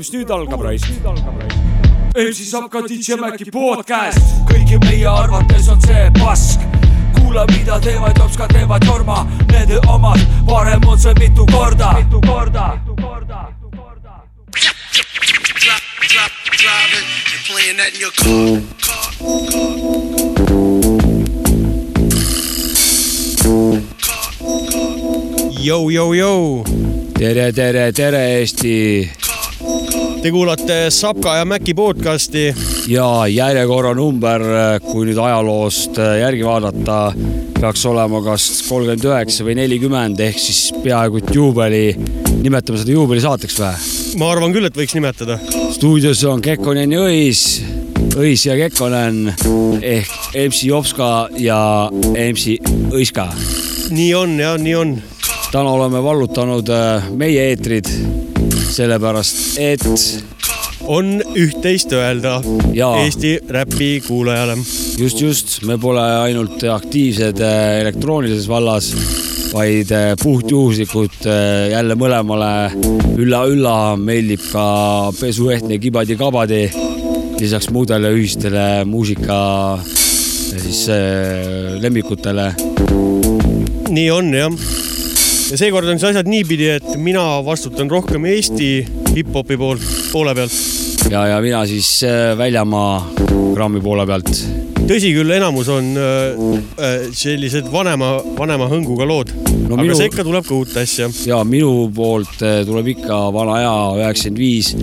mis nüüd algab raisk. MC Sapka DJ Maci podcast. kõigi meie arvates on see pask kuula, mida teevad jops, ka teevad Jorma, nende omad, varem on see mitu korda. mitu korda. Driving and playing that in your car. car. Jou, jou, jou, tere, tere, tere Eesti te kuulate Sapka ja Mäki podcasti. ja järjekorranumber, kui nüüd ajaloost järgi vaadata, peaks olema kas kolmkümmend üheksa või nelikümmend ehk siis peaaegu et juubeli, nimetame seda juubelisaateks või? ma arvan küll, et võiks nimetada. stuudios on Kekkonen ja Õis, Õis ja Kekkonen ehk MC Jopska ja MC Õiska. nii on ja nii on. täna oleme vallutanud äh, meie eetrid, sellepärast et on üht-teist öelda Jaa. Eesti räpi kuulajale. just, just, me pole ainult aktiivsed äh, elektroonilises vallas, vaid äh, puhtjuhuslikult äh, jälle mõlemale ülla-ülla meeldib ka pesuehtne kibadi-kabadi, lisaks muudele ühistele muusika siis lemmikutele. nii on jah. Ja seekord on siis asjad niipidi, et mina vastutan rohkem Eesti hip-hopi poolt, poole pealt. ja, ja mina siis äh, väljamaa grammi poole pealt. tõsi küll, enamus on äh, äh, sellised vanema, vanema hõnguga lood No aga minu- minu... sekka tuleb ka uut asja. ja minu poolt äh, tuleb ikka vana hea üheksakümmend viis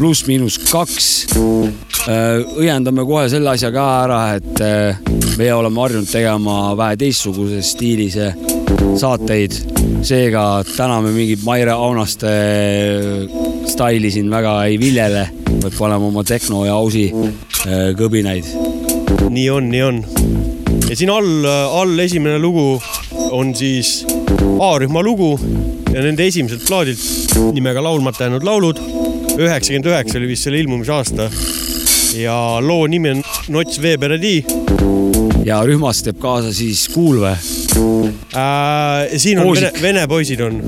pluss-miinus kaks. õiendame kohe selle asja ka ära, et meie oleme harjunud tegema vähe teistsuguses stiilis saateid. Seega täna me mingit Maire Aunaste staili siin väga ei viljele, vaid paneme oma tehno ja ausi äh, kõbinaid. nii on, nii on. ja siin all, all esimene lugu on siis A-rühma lugu ja nende esimeselt plaadilt nimega Laulmata jäänud laulud. üheksakümmend üheksa oli vist selle ilmumise aasta ja loo nimi on Nots Veeperedi ja rühmas teeb kaasa siis Kuulve. äh,. siin on Muusik. vene, vene poisid on,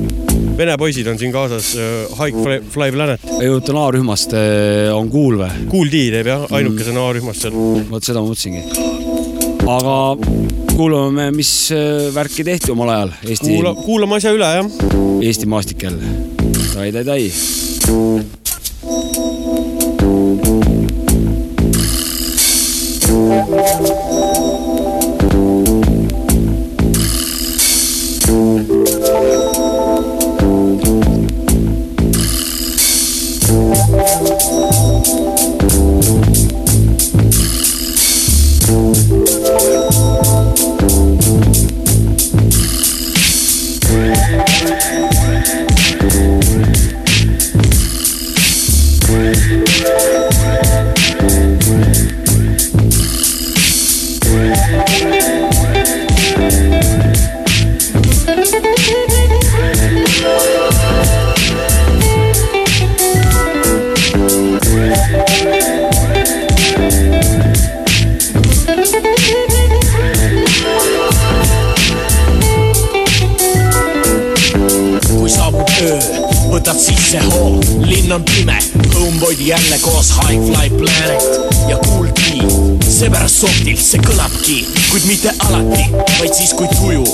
vene poisid on siin kaasas äh, High Fly, Fly Planet. jututan A-rühmast äh, on Kuulve Kool D teeb jah, ainukesena A-rühmast seal. vot seda ma mõtlesingi. aga kuulame, mis äh, värki tehti omal ajal Eesti kuula, kuulame asja üle jah. Eesti maastikel. Tai, tai, Planet ja Cool D. seepärast softilt see kõlabki, kuid mitte alati, vaid siis, kui tuju,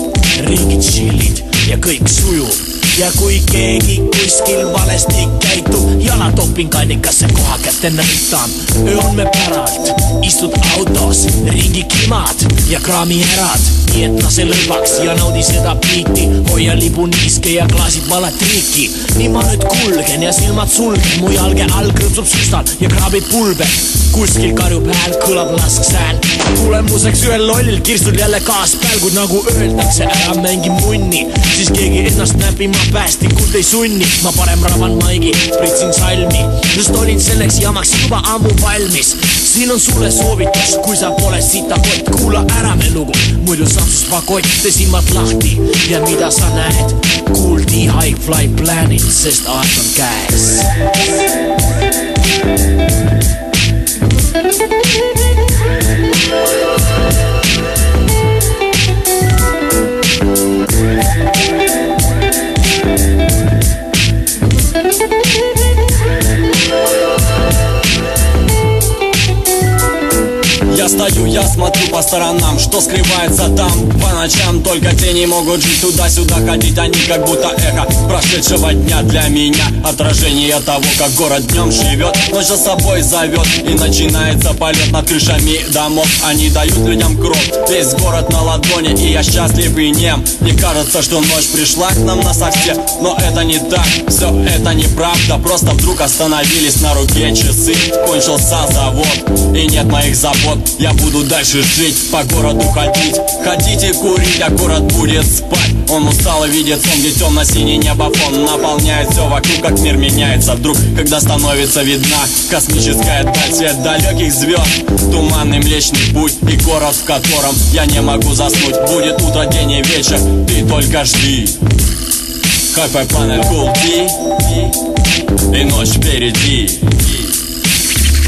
riigid chill'id ja kõik sujub ja kui keegi kuskil valesti käitub, jalatoping kannikasse koha kätte näitan. öö on me päralt, istud autos, ringi kimad ja kraamierad, nii et lase lõdvaks ja naudi seda biiti, hoia libu niiske ja klaasid valet riiki. nii ma nüüd kulgen ja silmad sulgen, mu jalge all krõpsub süstal ja kraabib pulber. kuskil karjub hääl, kõlab lasksääl. tulemuseks ühel lollil kirstul jälle kaaspäev, kuid nagu öeldakse, ära mängi munni, siis keegi ennast näppima päästikut ei sunni. ma parem ravan maigi, pritsin salmi, just olin selleks jamaks juba ammu valmis. siin on sulle soovitus, kui sa pole sitakott, kuula ära me lugu, muidu saab sust pakott, tee silmad lahti ja mida sa näed, kuuldi High Fly Planet, sest aeg on käes. По сторонам Что скрывается там. По ночам Только тени могут жить туда-сюда ходить Они как будто эхо прошедшего дня. Для меня Отражение того, как город днем живет Ночь за собой зовет И начинается полет над крышами домов. Они дают людям кровь Весь город на ладони И я счастлив и нем. Мне кажется, что ночь пришла к нам на совсем Но это не так, все это неправда. Просто вдруг остановились на руке часы Кончился завод И нет моих забот Я буду дальше жить, по городу ходить. И курить, а город будет спать. Он устал и видит сон, где темно-синий небофон Наполняет все вокруг, как мир меняется вдруг. Когда становится видна космическая даль далеких звезд, туманный млечный путь И город, в котором я не могу заснуть. Будет утро, день и вечер, ты только жди. Planet Cool D И ночь впереди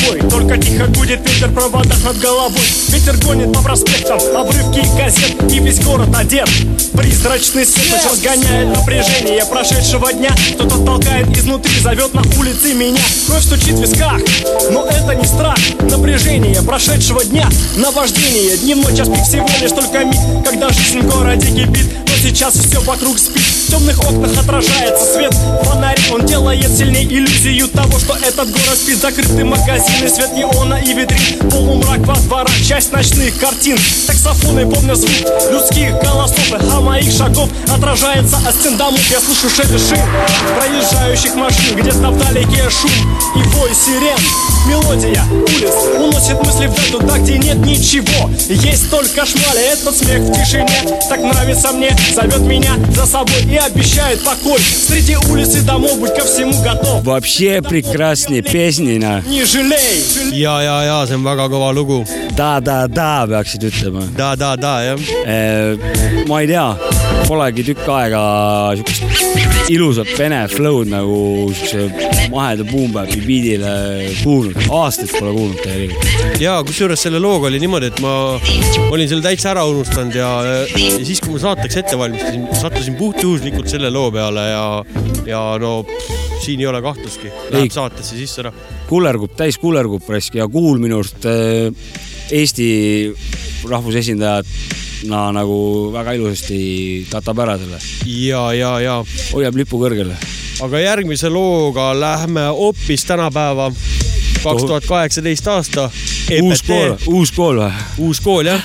Покой Только тихо гудит ветер в проводах над головой. Ветер гонит по проспектам обрывки газет И весь город одет. Призрачный свет разгоняет напряжение прошедшего дня. Кто-то толкает изнутри, зовет на улице меня. Кровь стучит в висках, но это не страх. Напряжение прошедшего дня, наваждение. Дневной час пик всего лишь только миг Когда жизнь в городе кипит. Но сейчас все вокруг спит. В темных окнах отражается свет. Фонарей Он делает сильнее иллюзию того, что этот город спит. Закрыты магазины, свет неона и витрин. Полумрак во дворах, часть ночных картин. Таксофоны, помню звук людских голосов. А моих шагов отражается от стен домов. Я слышу шин проезжающих машин. Где-то вдалеке шум и вой сирен. Мелодия улиц уносит мысли вдаль Туда, где нет ничего. Есть только шмали, этот смех в тишине. Так нравится мне, зовет меня за собой И обещает покой. Среди улиц и домов быть ко всему готов. Вообще прекрасne песнina. Не жалей ja, ja, ja see on väga kõva lugu. Da-da-da peaksid ütlema. da, da, da jah. ma ei tea, polegi tükk aega siukest ilusat vene flow'd nagu siukse maheda boom-bap'i beat'ile kuulnud. aastaid pole kuulnud tegelikult. ja kusjuures selle looga oli niimoodi, et ma olin selle täitsa ära unustanud ja, ja siis, kui ma saateks ette valmistasin, sattusin puhtjuhuslikult selle loo peale ja, ja no pff, siin ei ole kahtlustki, läheb Ei. saatesse sisse ära. kullerkupp, täis kullerkupp raisk ja Kuul minu arust äh, Eesti rahvusesindajana nagu väga ilusasti katab ära selle, ja, ja, ja hoiab lipu kõrgel. aga järgmise looga lähme hoopis tänapäeva, kaks tuhat kaheksateist aasta. uus kool, uus kool või? uus kool jah.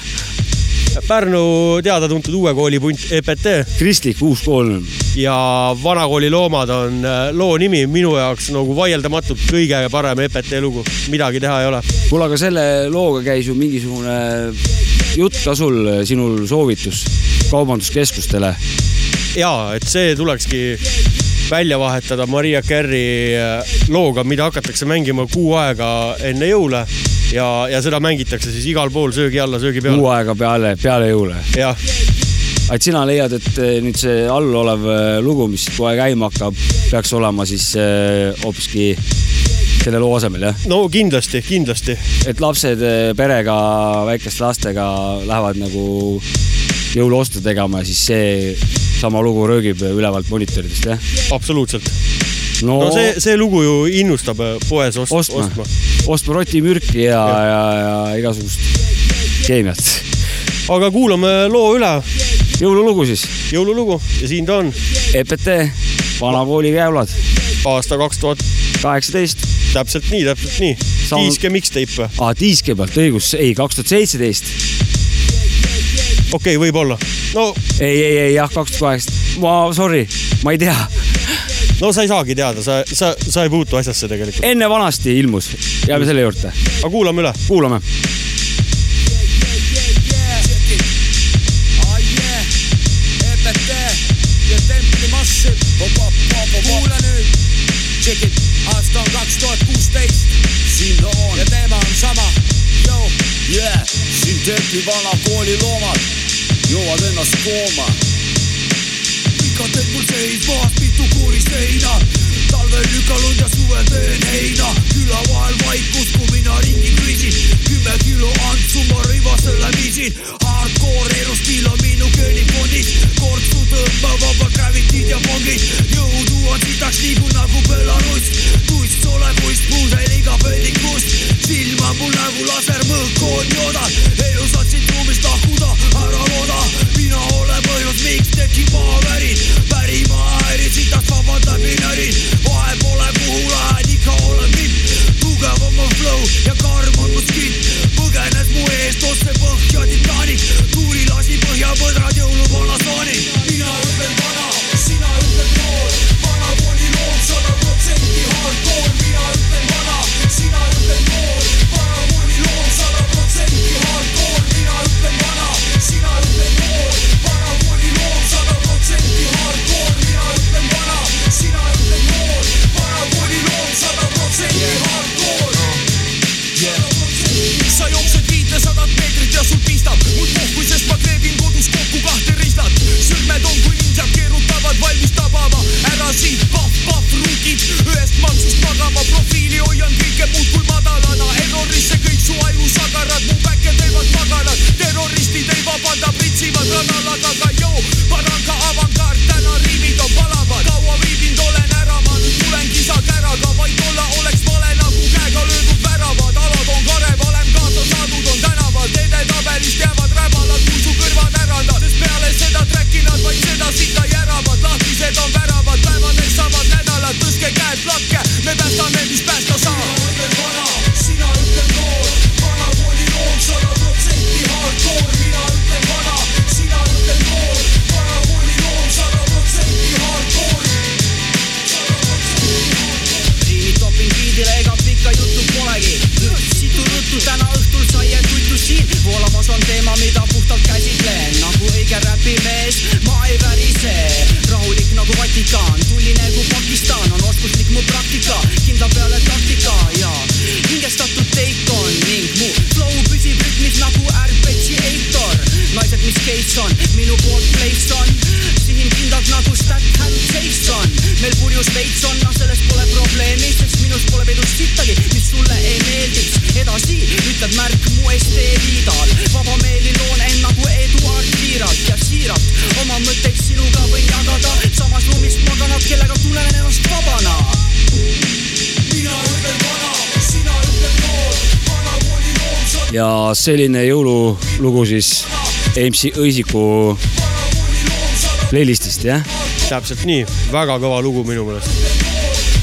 Pärnu teada-tuntud uue kooli punt EPT kristlik uus kool. ja vanakooli loomad on äh, loo nimi minu jaoks nagu vaieldamatult kõige parem EPT lugu, midagi teha ei ole. kuule, aga selle looga käis ju mingisugune jutt ka sul, sinul soovitus kaubanduskeskustele. ja et see tulekski välja vahetada Maria Carey äh, looga, mida hakatakse mängima kuu aega enne jõule ja, ja seda mängitakse siis igal pool söögi alla, söögi kuu peale. aega peale, peale jõule. jah, et sina leiad, et eh, nüüd see all olev eh, lugu, mis kohe käima hakkab, peaks olema siis hoopiski selle loo asemel, jah? no kindlasti, kindlasti et lapsed perega, väikeste lastega lähevad nagu jõuluostu tegema siis see sama lugu röögib ülevalt monitoridest, jah? absoluutselt. no, no see, see lugu ju innustab äh, poes ost, ostma, ostma. ostma rotimürki ja, ja, ja igasugust keemiat. aga kuulame loo üle, jõululugu siis, jõululugu ja siin ta on, EPT, vanakooli käevlad, aasta kaks tuhat, kaheksateist täpselt nii, täpselt nii. Saun- Kiiske mixtape või? aa, diiski pealt, õigus, ei, kaks tuhat seitseteist. Okei okay,, võib-olla. no, ei, ei, ei jah, kaks tuhat kaheksa, ma, sorry, ma ei tea. no sa ei saagi teada, sa, sa, sa ei puutu asjasse tegelikult. enne vanasti ilmus, jääme selle juurde, aga kuulame üle. kuulame. Kuula nüüd, check it, aasta on kaks tuhat kuusteist, siin ta on ja teema on sama. Yeah, siin Templi vana kooli loomad joovad ennast kooma. Pikad teed mul seismas, mitu kuuri seina. Talvel lükanud ja suvel teen heina. Küla vahel vaikus, kui mina ringi kriisin. Kümme kilo antsu ma rõivasele viisin hardcore elustiil on minu geenifondis kortsu tõmbab vaba gravitid ja pongid jõudu on sitaks liigun nagu Belarus. Tuss olevuist puudel iga pellikust silma mul nagu lasermõõk on joodad elu saad siit ruumist lahkuda ära looda. Mina olen põhjus, miks tekib maavärin pärima häirid sitaks vabad läbi närin vahet pole kuhu lähen ikka olen vipp tugevam on flow ja karm on mu skill. Põgenes mu eest otse põhja Titanic tuuli lasi põhjapõdrad jõuluvana saanik selline jõululugu siis MC Õisiku playlist'ist jah? täpselt nii, väga kõva lugu minu meelest.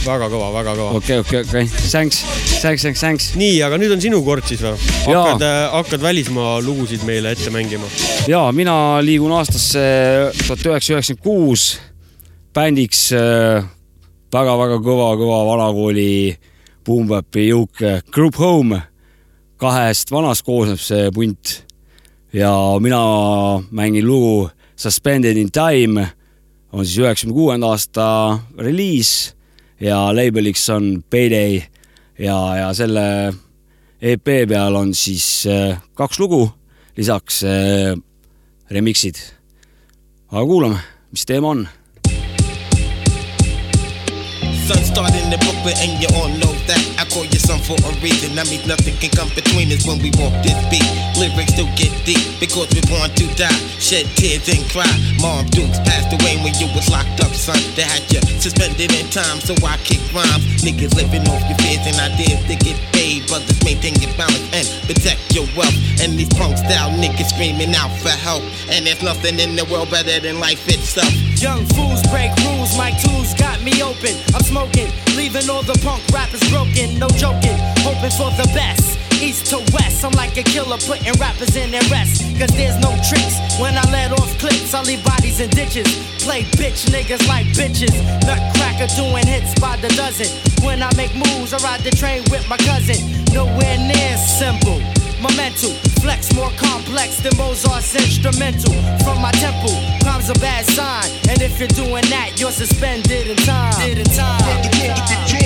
väga kõva, väga kõva. okei, okei, okei, thanks, thanks, thanks, thanks. nii, aga nüüd on sinu kord siis või? Hakkad, hakkad välismaa lugusid meile ette mängima? ja mina liigun aastasse tuhat üheksasada üheksakümmend kuus bändiks väga-väga kõva-kõva vanakooli Boom-Bapi jõuk Group Home. Kahest vanast koosneb see punt. Ja mina mängin lugu Suspended in Time, on siis üheksakümne kuuenda aasta reliis ja label'iks on Payday. Ja, ja selle EP peal on siis äh, kaks lugu, lisaks äh, remix'id. aga kuulame, mis teema on. Sun started in Brooklyn and you all know I son for a reason. That means nothing can come between us when we walk this beat. Lyrics do get deep because we're born to die. Shed tears and cry. Mom Dukes passed away when you was locked up son. They had you suspended in time so I kick rhymes. Niggas living off your fears and ideas to get paid Brothers maintain your balance and protect your wealth And these punk style niggas screaming out for help And there's nothing in the world better than life itself Young fools break rules, my tools got me open. I'm smoking, leaving all the punk rappers broken. No joking, hoping for the best. East to west, I'm like a killer putting rappers in their rest. Cause there's no tricks. When I let off clips, I leave bodies in ditches. Play bitch niggas like bitches. Nutcracker doing hits by the dozen. When I make moves, I ride the train with my cousin. Nowhere near simple. Momental, flex more complex than Mozart's instrumental. From my temple, crime's a bad sign. And if you're doing that, you're suspended in time. In time.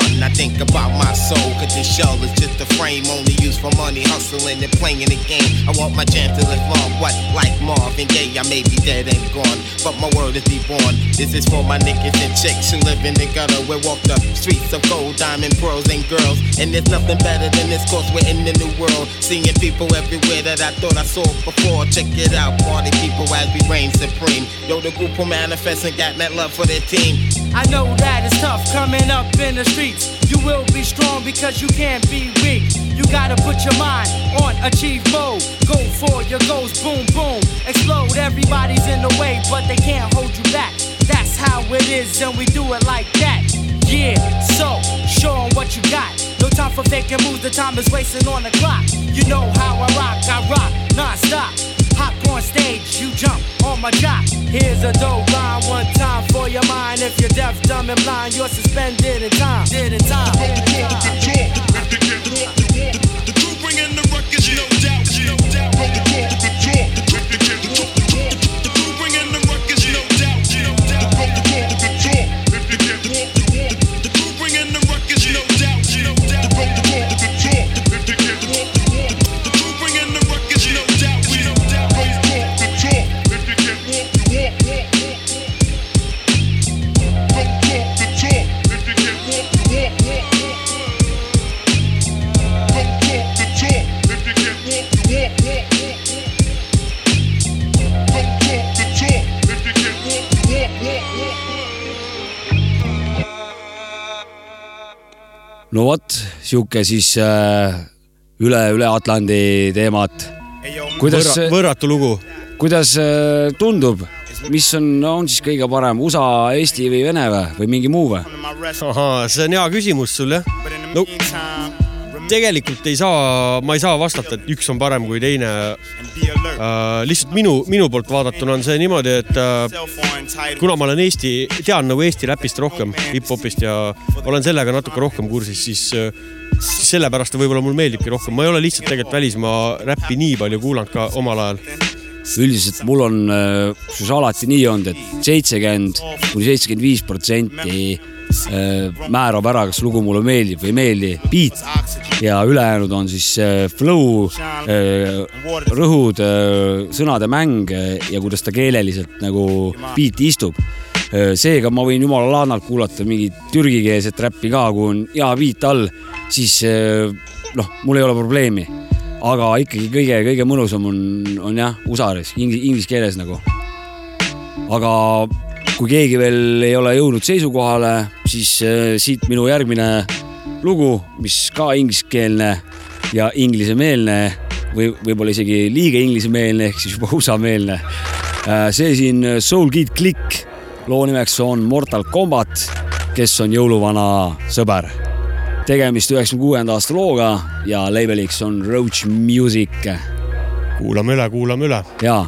Son, I think about my soul. Cause this shell is just a frame only used for money, hustling and playing the game. I want my chance to live long. What, like Marvin Gaye, I may be dead and gone, but my word is be born. This is for my niggas and chicks who live in the gutter. We walk the streets of gold, diamond, pearls, and girls. And there's nothing better than this, cause we're in the new world. Seeing people everywhere that I thought I saw before. Check it out, party people as we reign supreme. Yo, the group who manifest and got that love for their team. I know that it's tough coming up in the streets. You will be strong because you can't be weak. You gotta put your mind on achieve mode. Go for your goals, boom, boom. Explode, everybody's in the way, but they can't hold you back. That's how it is, and we do it like that. Yeah, so show 'em what you got. No time for faking moves, the time is wasting on the clock. You know how I rock, I rock non-stop. Hop on stage, you jump on my jock. Here's a dope line, one time for your mind. If you're deaf, dumb, and blind, you're suspended in time. Sihuke siis äh, üle, üle Atlandi teemat. kuidas Võrra,, võrratu lugu. kuidas äh, tundub, mis on, on siis kõige parem, USA, Eesti või Vene või, või mingi muu või? ahaa, see on hea küsimus sul jah. no tegelikult ei saa, ma ei saa vastata, et üks on parem kui teine äh,. lihtsalt minu, minu poolt vaadatuna on see niimoodi, et äh, kuna ma olen Eesti, tean nagu Eesti räpist rohkem, hip-hopist ja olen sellega natuke rohkem kursis, siis äh, sellepärast ta võib-olla mulle meeldibki rohkem, ma ei ole lihtsalt tegelikult välismaa räppi nii palju kuulanud ka omal ajal. üldiselt mul on äh, kusjuures alati nii olnud, et seitsekümmend kuni seitsekümmend viis protsenti äh, määrab ära, kas lugu mulle meeldib või ei meeldi, beat ja ülejäänud on siis äh, flow, rõhud, sõnade mäng ja kuidas ta keeleliselt nagu beat istub. seega ma võin jumala laanalt kuulata mingit türgikeelset räppi ka, kui on hea beat all, siis äh, noh, mul ei ole probleemi aga ikkagi kõige-kõige mõnusam on, on jah, usaris, inglise keeles nagu. aga kui keegi veel ei ole jõudnud seisukohale, siis äh, siit minu järgmine lugu, mis ka ingliskeelne ja inglisemeelne või võib-olla isegi liiga inglisemeelne ehk siis juba USA-meelne. see siin Soul Kid Click, loo nimeks on Mortal Combat, kes on jõuluvana sõber tegemist üheksakümne kuuenda aasta looga ja label'iks on Roach Music kuulame üle, kuulame üle. ja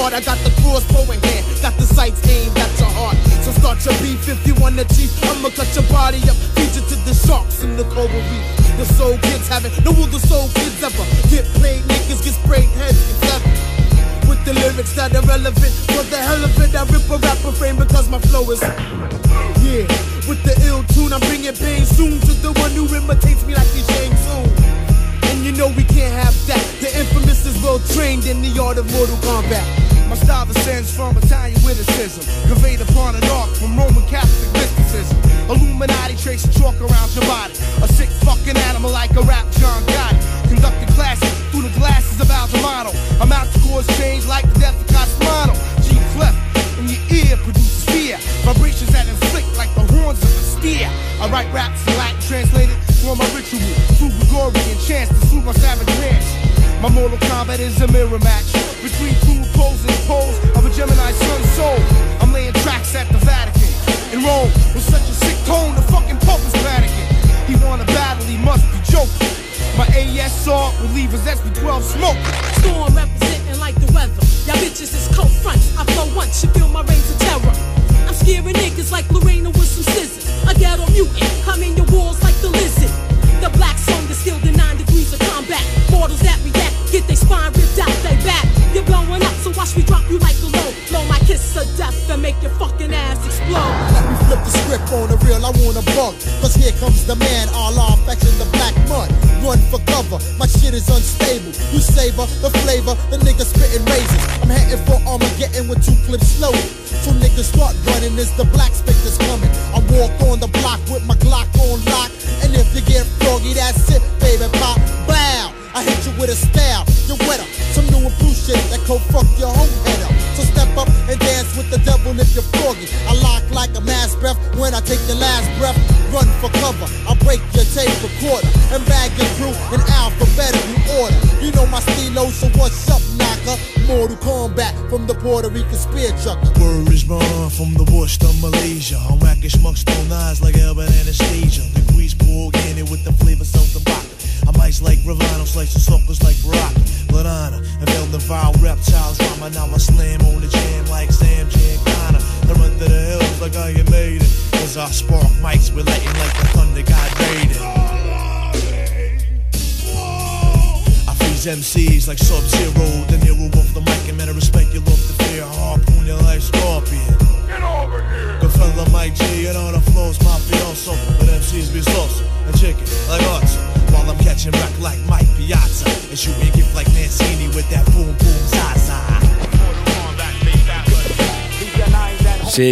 apart. I got the crossbow in hand, got the sights aimed at your heart. So start your B51 the chief. I'ma cut your body up, feed you to the sharks in the coral reef. The soul kids have it, no will the soul kids ever get played. Niggas get sprayed, heads get severed with the lyrics that are relevant. For the hell of it, I rip a rapper frame because my flow is. Yeah, with the ill tune, I'm bringing pain soon to the one who imitates me like he's Shang Tsung. And you know we can't have that. The infamous is well trained in the art of Mortal Kombat. My style descends from Italian witticism, conveyed upon an arc from Roman Catholic mysticism. Illuminati trace a chalk around your body. A sick fucking animal like a rap John Gotti. Conducting classes through the glasses of Altamano. I'm out to cause change like the death of Cosmano. G clef in your ear produces fear. Vibrations that inflict like the horns of a steer. I write raps in Latin translated for my ritual. Through Gregorian chants to soothe my savage rants. My Mortal Kombat is a mirror match. Between two opposing poles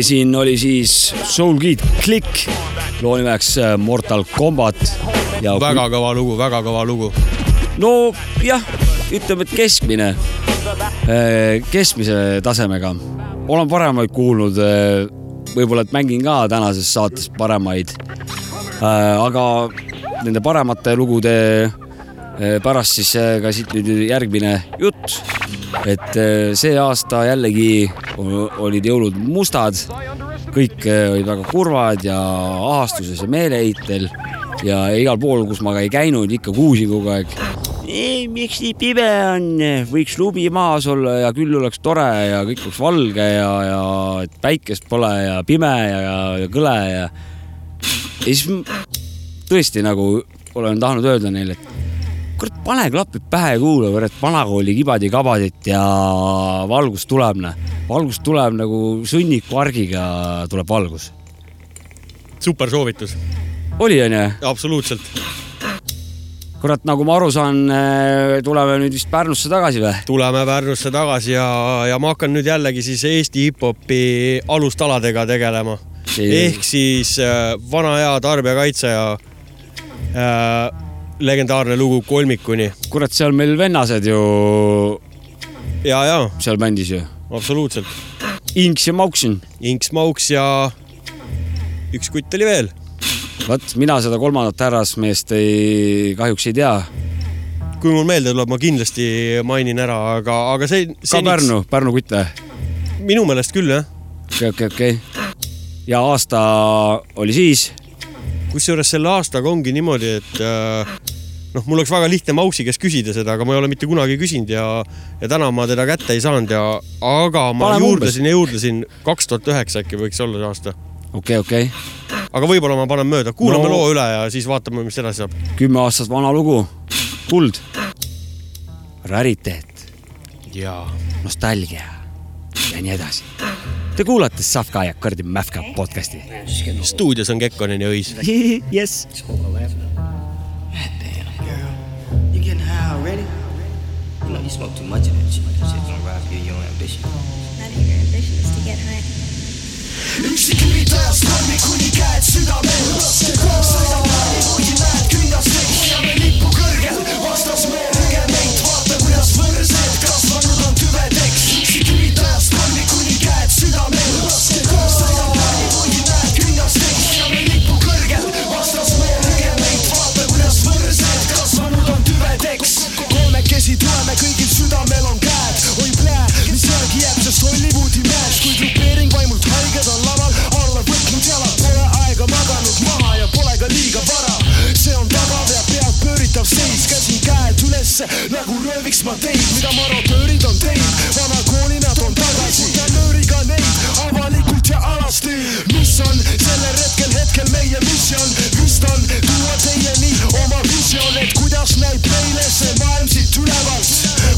siin oli siis Soul Kid Click, loo nimeks äh, Mortal Combat. ja väga kõva lugu, väga kõva lugu. no jah, ütleme, et keskmine, keskmise tasemega. olen paremaid kuulnud, võib-olla, et mängin ka tänases saates paremaid. aga nende paremate lugude äh, pärast siis äh, ka siit nüüd järgmine jutt. Et äh, see aasta jällegi olid jõulud mustad, kõik äh, olid väga kurvad ja ahastuses ja meeleheitel ja igal pool, kus ma ka ei käinud, ikka kuulsin kogu aeg. miks nii pime on, võiks lumi maas olla ja küll oleks tore ja kõik oleks valge ja, ja et päikest pole ja pime ja, ja, kõle ja. ja siis tõesti nagu olen tahtnud öelda neile, et kurat, pane klapid pähe ja kuula, kurat, vanakooli kibadi-kabadit ja valgus tuleb, noh. valgus tuleb nagu sõnnikuargiga tuleb valgus. super soovitus. oli, onju? absoluutselt. kurat, nagu ma aru saan, tuleme nüüd vist Pärnusse tagasi või? tuleme Pärnusse tagasi ja, ja ma hakkan nüüd jällegi siis Eesti hip-hopi alustaladega tegelema. ehk siis äh, vana hea tarbijakaitse ja äh, legendaarne lugu Kolmikuni. kurat, seal meil vennased ju. ja, ja. seal bändis ju. absoluutselt. Inks ja Mauksin. Inks, Mauks ja üks kutt oli veel. vot mina seda kolmandat härrasmeest ei, kahjuks ei tea. kui mul meelde tuleb, ma kindlasti mainin ära, aga, aga see. ka Pärnu, Pärnu kutt või? minu meelest küll jah. okei, okei, okei. ja aasta oli siis? Kusjuures selle aastaga ongi niimoodi, et äh, noh, mul oleks väga lihtne Mausi käest küsida seda, aga ma ei ole mitte kunagi küsinud ja, ja täna ma teda kätte ei saanud ja, aga ma Paneme juurdlesin ja juurdlesin, kaks tuhat üheksa äkki võiks olla see aasta. okei, okei. aga võib-olla ma panen mööda, kuulame No- loo üle ja siis vaatame, mis edasi saab. kümme aastat vana lugu, kuld, rariteet. Ja nostalgia ja nii edasi. Te kuulate Safka ja Kardi Mäfka podcasti. stuudios on Kekkonen ja Õis. Yes. You know, you smoke too much of that shit. That shit's gonna rob you of your ambition. I think your ambition is to get high. üksikviitajas kolmikuni käed südamel raske koos sõidab läbi kuigi näed künnastik hoiame lippu kõrgel vastasmeelega meid vaata kuidas võrsed kasvanud sisse nagu rööviks ma teid, mida marodöörid on teinud, vana kooli nad on tagasi, nööriga neid avalikult ja alasti. mis on sellel hetkel, hetkel meie missioon, vist on tuua teieni oma visioon, et kuidas näib meile see maailm siit ülevalt.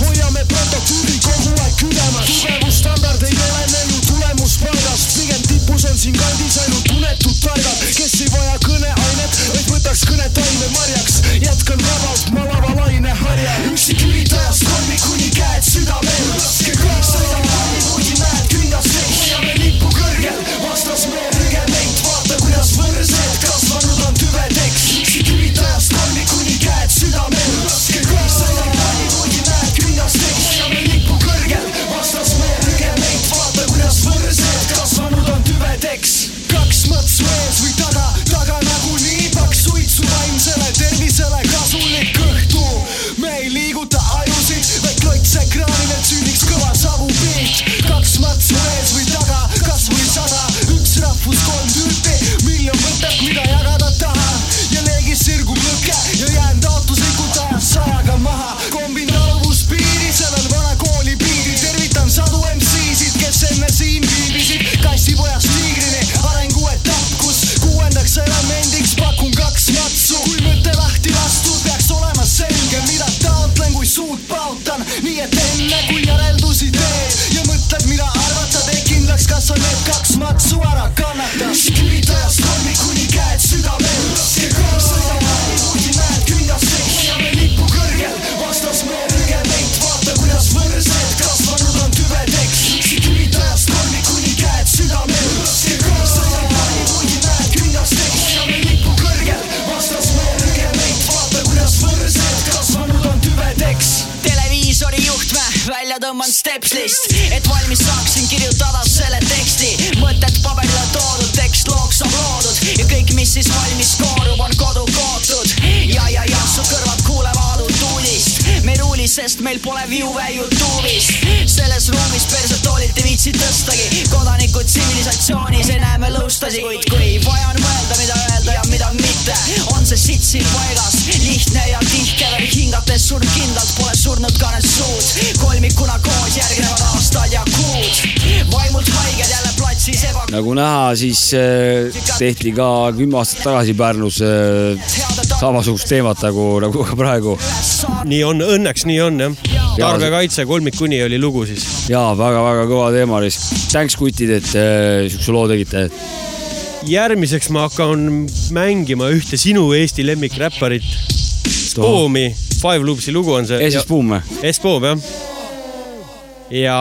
hoiame protokolli kogu aeg ülemas. Nagu näha, siis äh, tehti ka kümme aastat tagasi Pärnus äh, samasugust teemat nagu, nagu ka praegu. nii on, õnneks nii on jah. tarbijakaitse kolmik kuni oli lugu siis. ja väga-väga kõva teema, thanks kutid, et äh, siukse loo tegite. järgmiseks ma hakkan mängima ühte sinu Eesti lemmikräpparit, Spoomi, Five Loopsi lugu on see. S-Spoom või? S-Spoom jah. Ja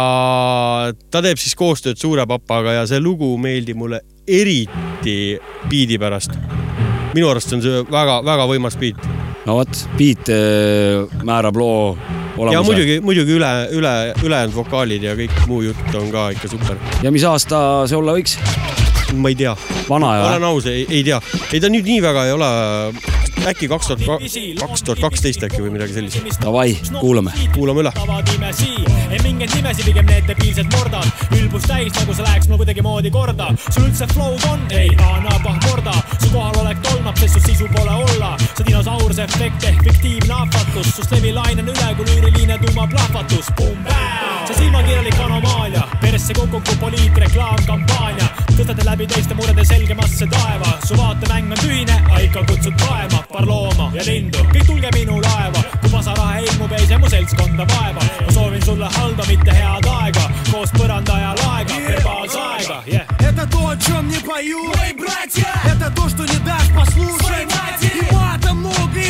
ta teeb siis koostööd Suure Papaga ja see lugu meeldib mulle eriti biidi pärast. minu arust on see väga-väga võimas biit. no vot, beat äh, määrab loo olemuse. ja muidugi, muidugi üle, üle, ülejäänud vokaalid ja kõik muu jutt on ka ikka super. ja mis aasta see olla võiks? ma ei tea. vana ja olen aus, ei, ei tea. ei ta nüüd nii väga ei ole, äkki kaks tuhat, kaks tuhat kaksteist äkki või midagi sellist. Davai, kuulame. kuulame üle. mingeid nimesid, pigem need debiilsed mordad. ülbus täis, nagu see läheks mul kuidagimoodi korda. sul üldse flow'd on? ei, Anna Pahmorda. su kohalolek tolmab, sest su sisu pole olla. see dinosauruse efekt ehk fiktiivne ahvatlus, sust levilaine on üle kui lüüriline tuumaplahvatus. see silmakirjalik anomaalia, persse kukuku poliitreklaamkampaania. tõstate läbi teiste murede selgemasse taeva, su vaatemäng on tühine, aga ikka kutsud kaema, paar looma ja lindu , kõik tulge minu laeva , kui pasarahe ilmub , ei see mu seltskonda vaeva . ma soovin sulle halba , mitte head aega , koos põranda ja laega , verbaalse aega , yeah . Это то, о чем не пою Ой, братья Это то, что не дашь послушать И мата много, и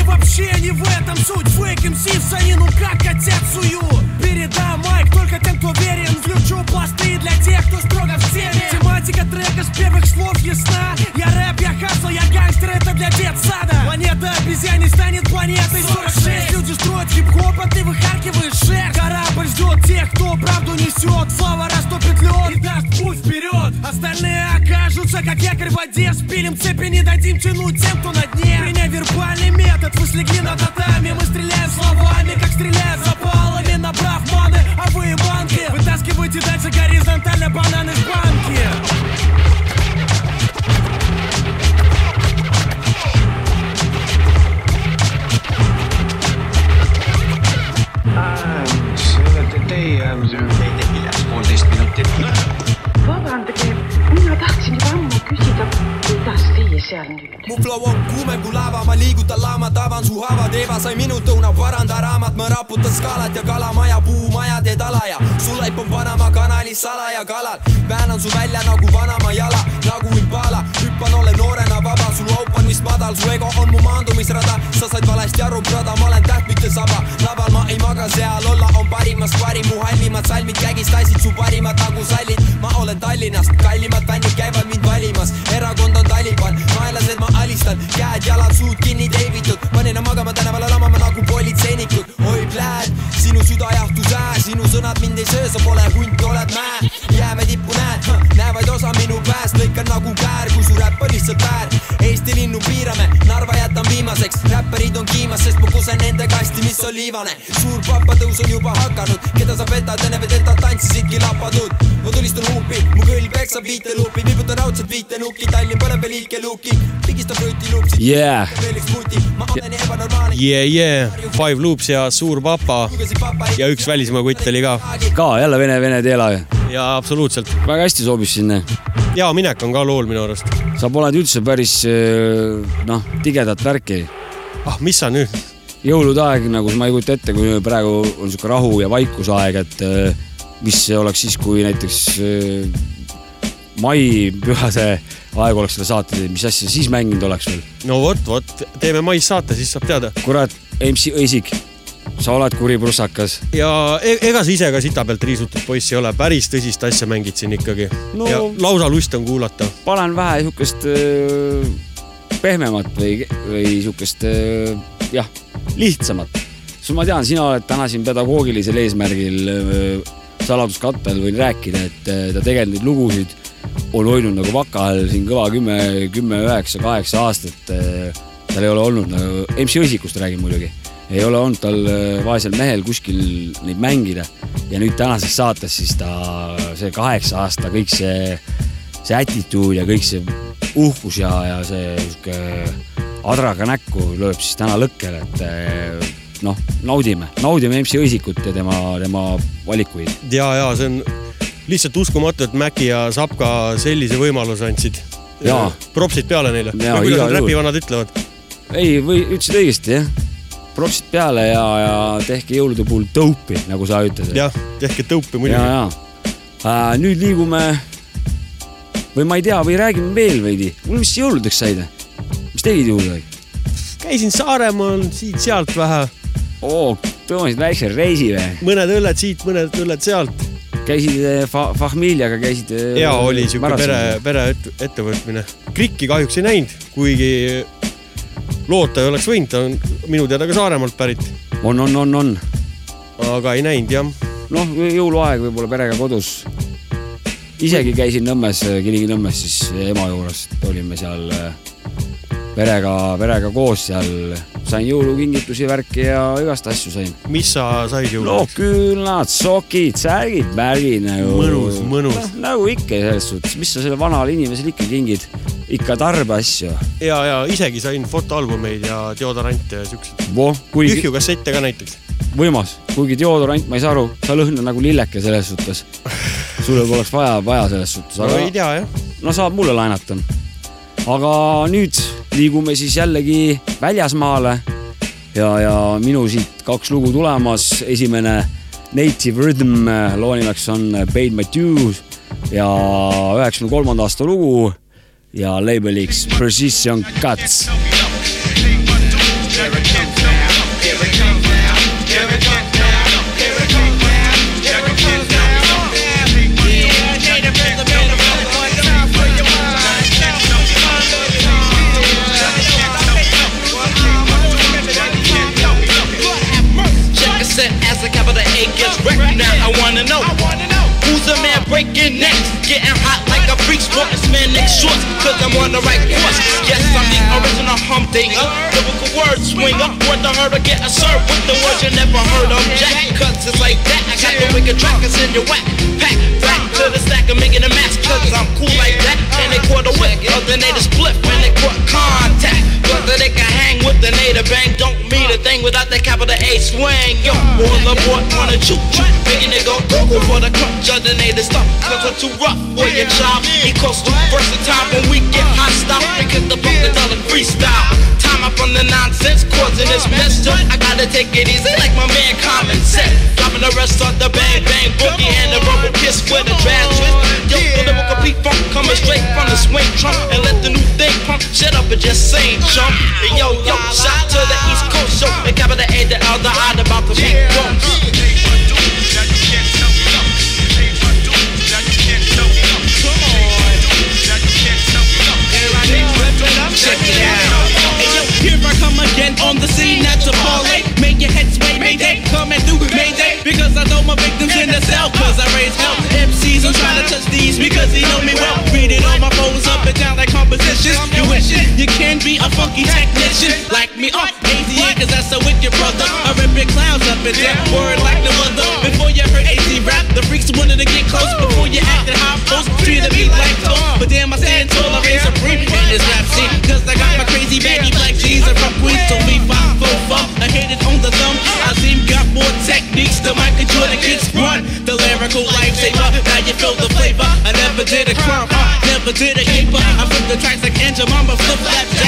Вообще не в этом суть. Фейк МС в санину, как отец сую. Передам майк только тем, кто верен. Включу пласты для тех, кто строго в теме Тематика трека с первых слов ясна. Я рэп, я хасл, я гангстер, это для детсада. Планета обезьян не станет планетой. 46 Люди строят хип-хоп, а ты выхаркиваешь шерсть. Корабль ждет тех, кто правду несет. Слава растопит лед и даст путь вперед. Остальные окажутся, как якорь в воде. Спилим цепи, не дадим тянуть тем, кто на дне. Меня вербальный метод, мы слегли на татами Мы стреляем словами, как стреляют запалами на маны, а вы и банки Вытаскивайте дальше горизонтально бананы с банки I'm seal nüüd? mu flow on kuumem kui lava, ma liigutan laamat, avan su haavad, Eva sai minut õuna, paranda raamat, ma raputan skaalat ja kalamaja, puumaja teed ala ja su laip on Panama kanalis salaja kalal. väänan su välja nagu vanaema jala, nagu Impala, hüppan, olen noorena vaba, su laup on vist madal, su ego on mu maandumisrada, sa said valesti aru, brada, ma olen täht, mitte saba, laval ma ei maga, seal olla on parimast parim, mu halvimad salmid kägistasid su parimad nagu sallid, ma olen Tallinnast, kallimad fännid käivad mind valimas, erakond on Taliban, vaenlased ma alistan, käed-jalad, suud kinni teibitud, panin nad magama tänavale lamama nagu politseinikud, oi pläät, sinu süda jahtus ää, sinu sõnad mind ei söö, sa pole hunt, oled mäe, jääme tippu näed, näe vaid osa minu pääst, lõikan nagu käär, kui su on lihtsalt väär, Eesti linnu piirame, Narva jätan viimaseks, räpparid on kiimas, sest ma kusen nende kasti, mis on liivane, suur papatõus on juba hakanud, keda sa petad, enne vedetad tantsisidki lapatud, ma tulistan huupi, mu kõll peksab viiteluupi, viibutan raudselt viitenukki, Tallinn põleb veel liikeluuki, pigistab rutiluupsi Yeah. veel üks puti, ma olen ebanormaalne. Yeah, yeah, Five Loops ja Suur Papa ja üks välismaa kutt oli ka. ka jälle vene, vene teela ju. ja absoluutselt. väga hästi sobis sinna. ja minek on ka lool minu arust. Sa paned üldse päris äh, noh, tigedat värki. ah, mis sa nüüd? jõulude aeg nagu ma ei kujuta ette, kui praegu on sihuke rahu ja vaikusaeg, et äh, mis oleks siis, kui näiteks äh, maipühade aeg oleks selle saate teinud, mis asja siis mänginud oleks veel? no vot, vot, teeme mais saate, siis saab teada. kurat, MC Õisik, sa oled kuri prussakas. ja e ega sa ise ka sita pealt riisutud poiss ei ole, päris tõsist asja mängid siin ikkagi No- ja lausa lust on kuulata. panen vähe sihukest pehmemat või, või sihukest jah, lihtsamat. sest ma tean, sina oled täna siin pedagoogilisel eesmärgil saladuskattel võin rääkida, et ta tegelikult neid lugusid on hoidnud nagu vaka all siin kõva kümme, kümme, üheksa, kaheksa aastat. tal ei ole olnud nagu, MC Õsikust räägin muidugi, ei ole olnud tal äh, vaesel mehel kuskil neid mängida ja nüüd tänases saates siis ta see kaheksa aasta, kõik see, see attitude ja kõik see uhkus ja, ja see sihuke adraga näkku lööb siis täna lõkkele, et äh, noh, naudime, naudime MC Õisikut ja tema, tema valikuid. ja, ja see on lihtsalt uskumatu, et Maci ja Sapka sellise võimaluse andsid. Propsid peale neile. Või kuidas need räpivanad ütlevad. ei, või ütlesid õigesti jah, propsid peale ja, ja tehke jõulude puhul dope'i, nagu sa ütlesid. jah, tehke tõupi muidugi. äh,. nüüd liigume või ma ei tea, või räägime veel veidi, mul vist jõuludeks said, mis tegid jõuludeks? käisin Saaremaal siit-sealt vähe. oo, tõmbasid väikse reisi või? mõned õlled siit, mõned õlled sealt. käisid eh, fa-, Fahmiljaga käisid. ja oli siuke pere, pere ette- ettevõtmine. Krikki kahjuks ei näinud, kuigi loota ei oleks võinud, ta on minu teada ka Saaremaalt pärit, on, on, on, on. aga ei näinud jah. noh, jõuluaeg võib-olla perega kodus. isegi käisin Nõmmes, Kilingi-Nõmmes siis ema juures, olime seal eh, perega, perega koos seal, sain jõulukingitusi, värki ja igast asju sain. mis sa said no jõuludeks? küünlad, sokid, särgid, värgid nagu. Mõnus, mõnus. noh, nagu ikka selles suhtes, mis sa selle vanale inimesele ikka kingid, ikka tarbeasju. ja, ja isegi sain fotoalbumeid ja deodorante ja siukseid. voh, kuigi tühju kassette ka näiteks. võimas, kuigi deodorant, ma ei saa aru, sa lõhnad nagu lilleke selles suhtes. sulle poleks vaja, vaja selles suhtes, no aga ei tea jah. no saab mulle laenata. aga nüüd liigume siis jällegi väljasmaale ja, ja minu siit kaks lugu tulemas, esimene Native Rhythm, loo nimeks on Paid My Dues ja üheksakümne kolmanda aasta lugu ja label'iks Precision Cuts. Too rough for your job. Equals too versatile when we get hot hostile. Because the buck the dollar freestyle. Time up on the nonsense, causing this mess. So I gotta take it easy like my man Common said. Dropping the rest on the bang bang boogie and the rubber kiss with a drag twist. Yo, the lyrical beat funk coming straight from the swing trunk and let the new thing pump. Shut up and just sing, jump Hey, yo, yo, shout to the East Coast show. And capital A, the L, the I, about to be drunk. It here I come again on the scene the parlay. Make your head sway, mayday, mayday. Because I throw my victims in the cell, cause I raise hell. MCs, I'm trying to touch these because they know me well. Reading all my phones up and down like compositions. You wishing you can be a funky technician like me. Oh, AZA, cause that's a wicked brother. I rip big clowns up and down, word like no other. Before you heard AZ rap, the freaks wanted to get close. Before you acted high post, treated me like toast. But damn, I stand tall, I reign supreme in this rap scene. Cause I got my crazy baggy black jeans and from Queens, so we five, four, four. I hit it on the thumb. I seem got more techniques than Michael Jordan kids run. The lyrical lifesaver, now you feel the flavor. I never did a crime, uh, never did a caper. I flip the tracks like Angel Mama, flip flap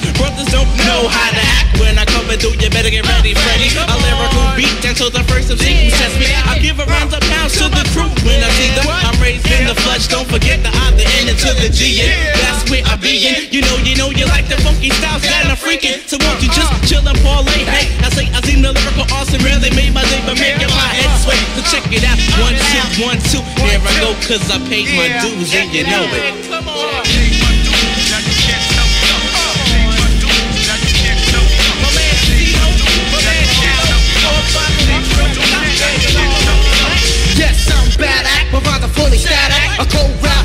Brothers don't know how to act when I come through. You better get ready, Freddy. A lyrical beat until the first MC who test me. I give a round of pounds to the crew when I see them. I'm raised in the flesh, don't forget the I, the N, and to the G. And that's where I be in. You know, you know, you like the funky styles that I'm freaking. So won't you just chill and parlay? Hey, I say I seen the lyrical awesome, really made my day, but making my head sway. So check it out, one, two, one, two. Here I go, cause I paid my dues, and you know it. bad act, but rather fully stat act. A cold rap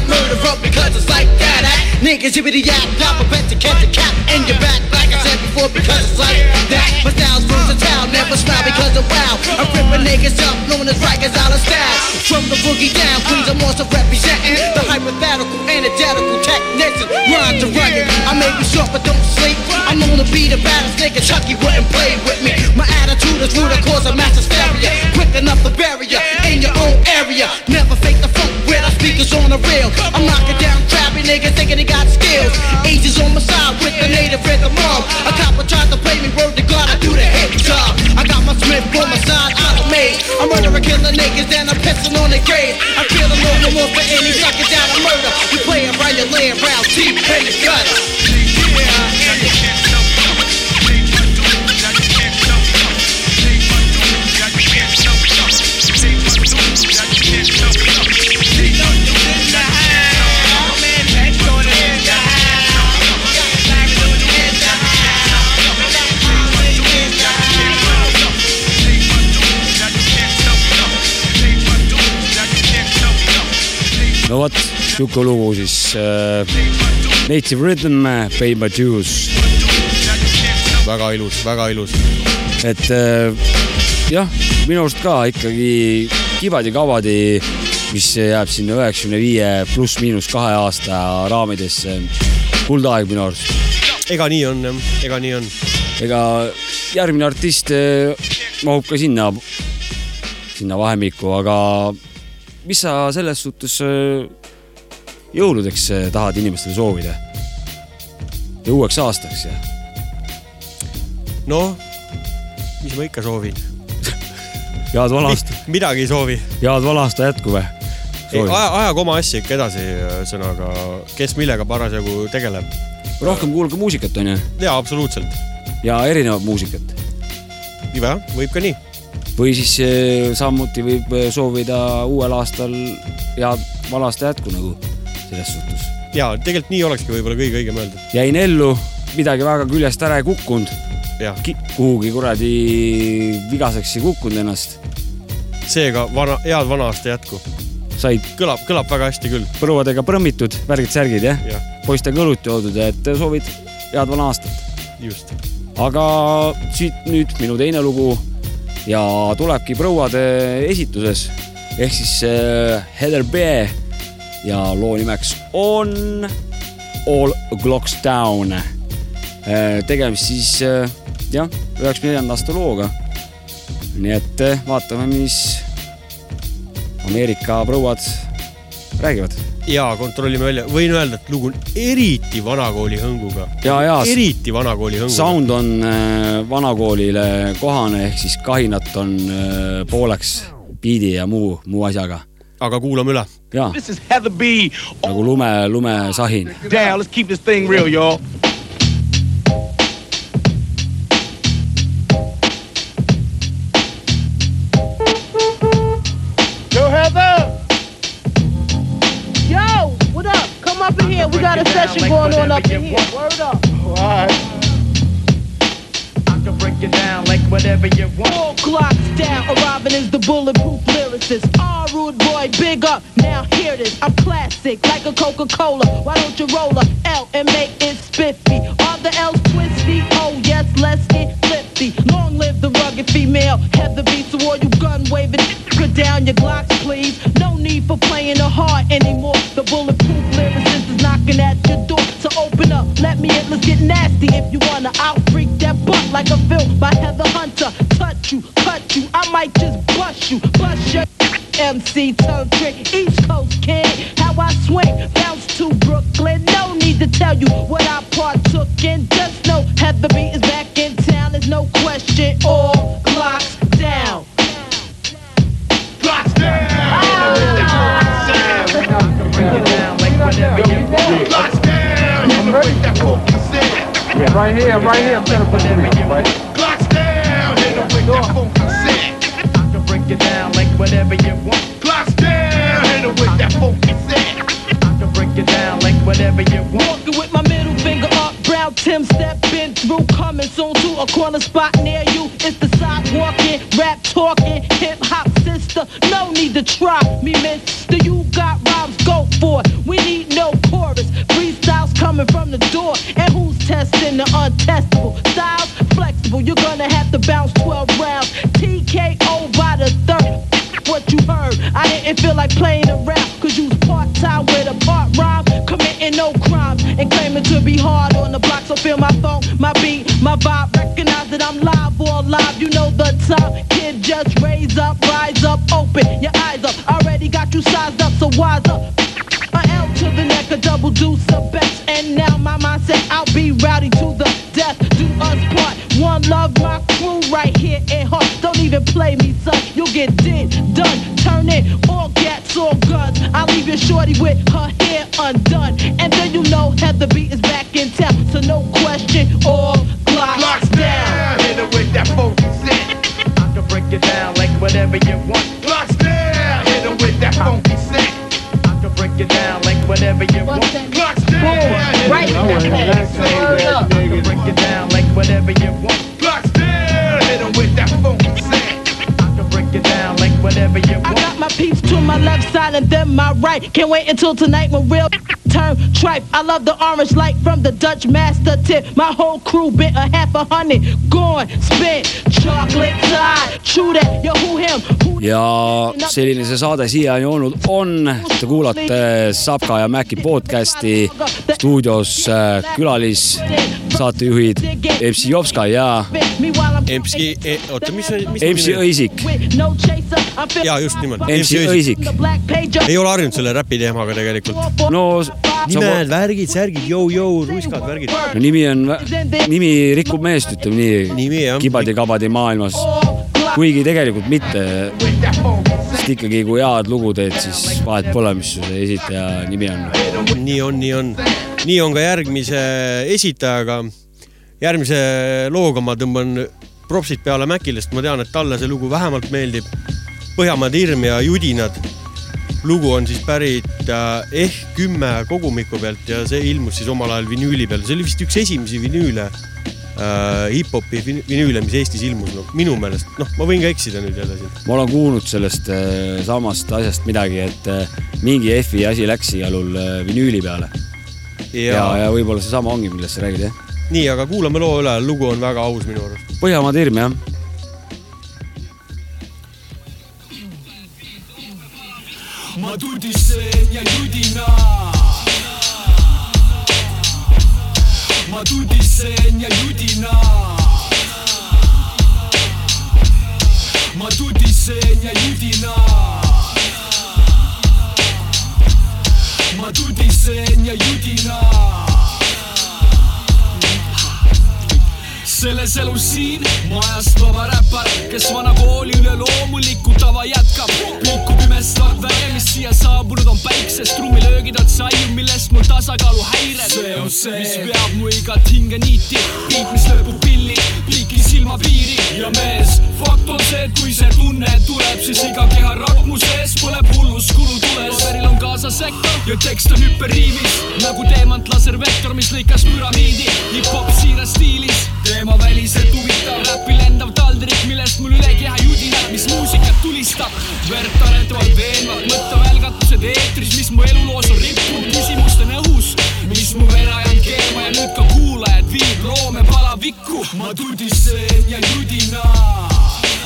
up because it's like that act. Niggas yibbity yap, yap, I bet to catch a cap in your back, like I said before, because it's like that. My style's town, never smile because of wow. I'm ripping niggas up, known as out of style. From the boogie down, Queens, I'm also representing the hypothetical, antithetical technician. Run to rugged, I may be short but don't sleep. I'm on the beat, the baddest nigga Chucky wouldn't play with me. My attitude is rude, I cause a mass hysteria. Quick enough to bury ya in your own area. Never fake the funk with our speakers on the rail. I'm knocking down trappy niggas thinking they got skills. Asians on my side with the native rhythm on. A copper tried to play me, word to God, I do the hip job. I got my Smith on my side, out of made. I'm murdering killer niggas, then I'm pissing on their grave. I kill them no more for any suckers down a murder. You play around, you lay around, deep the gutter. No vot, sihuke lugu siis äh, Native Rhythm, Pay my dues. väga ilus, väga ilus. et äh, jah, minu arust ka ikkagi Kibadi-Kabadi, mis jääb sinna üheksakümne viie pluss-miinus kahe aasta raamidesse. kuldaeg minu arust. ega nii on jah, ega nii on. ega järgmine artist äh, mahub ka sinna, sinna vahemikku, aga mis sa selles suhtes äh, jõuludeks äh, tahad inimestele soovida? ja uueks aastaks ja noh, mis ma ikka soovin. head vana aasta, midagi ei soovi. head vana aasta jätku või? ei, aja, ajagu oma asja ikka edasi, ühesõnaga, kes millega parasjagu tegeleb. rohkem kuulge muusikat, onju. jaa, absoluutselt. ja erinevat muusikat. jah, võib ka nii. Või siis eh, samuti võib eh, soovida uuel aastal head vana aasta jätku nagu selles suhtes. jaa, tegelikult nii olekski võib-olla kõige õigem öelda. jäin ellu, midagi väga küljest ära ei kukkunud. Kuhugi kuradi vigaseks ei kukkunud ennast. seega vana, head vana aasta jätku. said. kõlab, kõlab väga hästi küll. põruadega prõmmitud, värgid-särgid Jah. ja.? poistega õlut joodud, et soovid head vana aastat. just. aga siit nüüd minu teine lugu ja tulebki prouade esituses ehk siis äh, Heather B ja loo nimeks on All Clocks Down äh,. tegemist siis äh, jah, üheksakümne neljanda aasta looga. nii et vaatame, mis Ameerika prouad räägivad. ja kontrollime välja, võin öelda, et lugu on eriti vanakooli hõnguga. Ja, ja. eriti vanakooli hõnguga. Sound on äh, vanakoolile kohane, ehk siis kahinat on äh, pooleks biidi ja muu, muu asjaga. aga kuulame üle. jaa, nagu lume, lumesahin. Let's keep this thing real, y'all. A session going on up in here. Word up. I can break it down like whatever you want. Four clocks down, arriving is the bulletproof lyricist. Ah, rude boy, big up. Now hear this. I'm classic, like a Coca-Cola. Why don't you roll up? a L and make it spiffy? Are the L's twisty? Oh yes, let's get flippy. Long live the rugged female. Heather beats so all you gun waving, put down your Glocks, please. No need for playing the heart anymore. The bulletproof lyricist is knocking at your door. to open up, let me in, let's get nasty. If you wanna, I'll freak that butt like a film by Heather Hunter. Touch you, cut you, I might just bust you, bust your MC turn trick, East Coast kid. How I swing, bounce to Brooklyn. No need to tell you what I partook in. Just know Heather B is back in town. There's no question. All Down. Yeah, right here, right here. I'm trying to put it right. Clocks down. Hit 'em with that funky set. I can break it down like whatever you want. Clocks down. Hit 'em with that funky set. I can break it down like whatever you want. Walking with my middle finger up, brown Tim stepping through, coming soon to a corner spot near you. It's the sidewalking, rap talking, hip hop sister. No need to try me, mister. You got rhymes, for. We need no chorus. Freestyles coming from the door. And who's testing the untestable? Styles flexible. You're gonna have to bounce 12 rounds. TKO by the third. What you heard, I didn't feel like playing around. Cause you was part time with a part rhyme, committing no crimes, and claiming to be hard on the block. So feel my phone, my beat, my vibe. Recognize that I'm live or alive. You know the time, kid. Just raise up, rise up, open your eyes up. Already got you sized up, so wise up. To the neck, a double deuce, a best. And now my mind mindset, I'll be rowdy to the death. Do us part. One love, my crew right here in heart. Don't even play me, son. You'll get did, done. Turn it, all gats, all guns. I'll leave your shorty with her hair undone. And then you know Heather B is back in town. So no question, all glocks, Locks down, hit it with that funky set. I can break it down like whatever you want. Locks down, hit it with that funky set. I can break it down like whatever you want. Locks down, can break it down like whatever you want. With that break it down like whatever you I got my peeps to my left side and then my right. Can't wait until tonight when real turn tripe. I love the orange light from the Dutch master tip. My whole crew bent a half a hundred. Gone, spent, chocolate tie. True that, yo, who him? ja selline see saade siiani olnud on. Te kuulate Sapka ja Mäki podcasti stuudios äh, külalis saatejuhid MC Jovska ja MC, oota, mis see, mis MC Õisik. ja just nimelt. MC Õisik. ei ole harjunud selle räpi teemaga tegelikult. no nimed, värgid, särgid, jõu-jõu, ruiskad, värgid. no nimi on, nimi rikub meest, ütleme nii. kibadi-kabadi maailmas. kuigi tegelikult mitte. sest ikkagi, kui head lugu teed, siis vahet pole, mis su esitaja nimi on. nii on, nii on. nii on ka järgmise esitajaga. järgmise looga ma tõmban propsid peale Mäkile, sest ma tean, et talle see lugu vähemalt meeldib. Põhjamaade hirm ja judinad. Lugu on siis pärit äh, ehk kümme kogumiku pealt ja see ilmus siis omal ajal vinüüli peal, see oli vist üks esimesi vinüüle äh,, hip-hopi vin- vinüüle, mis Eestis ilmus, no minu meelest, noh, ma võin ka eksida nüüd jälle siin. ma olen kuulnud sellest äh, samast asjast midagi, et äh, mingi F-i asi läks igal juhul äh, vinüüli peale. ja, ja, ja võib-olla seesama ongi, millest sa räägid, jah. nii, aga kuulame loo üle, lugu on väga aus minu arust. Põhjamaade hirm, jah. Ma tudisen ja judina. ma tudisen ja judina. ma tudisen ja judina. ma tudisen ja judina selles elus siin majast vaba räppar, kes vana kooli üle loomulikku tava jätkab. pilku pimestavad väge, mis siia saabunud on päiksest, trummilöögid on saiu, millest mul tasakaalu häired. see on see, mis veab mu igat hinge niiti, beat, mis lõpub pilli, piki silmapiiri ja mees, fakt on see, et kui see tunne tuleb, siis iga keharakk mu sees põleb hullus kulutules. paberil on kaasas sektor ja tekst on hüpperiivis nagu teemant laservektor, mis lõikas püramiidi hip-hop siiras stiilis teema väliselt huvitav, räpi lendav taldrik, millest mul üle keha judinad, mis muusikat tulistab. verd aretavad veenvad mõttevälgatused eetris, mis mu eluloos on rippunud, küsimused on õhus, mis mu vere ajanud keema ja nüüd ka kuulajad viib loome palavikku. ma tudisen ja judina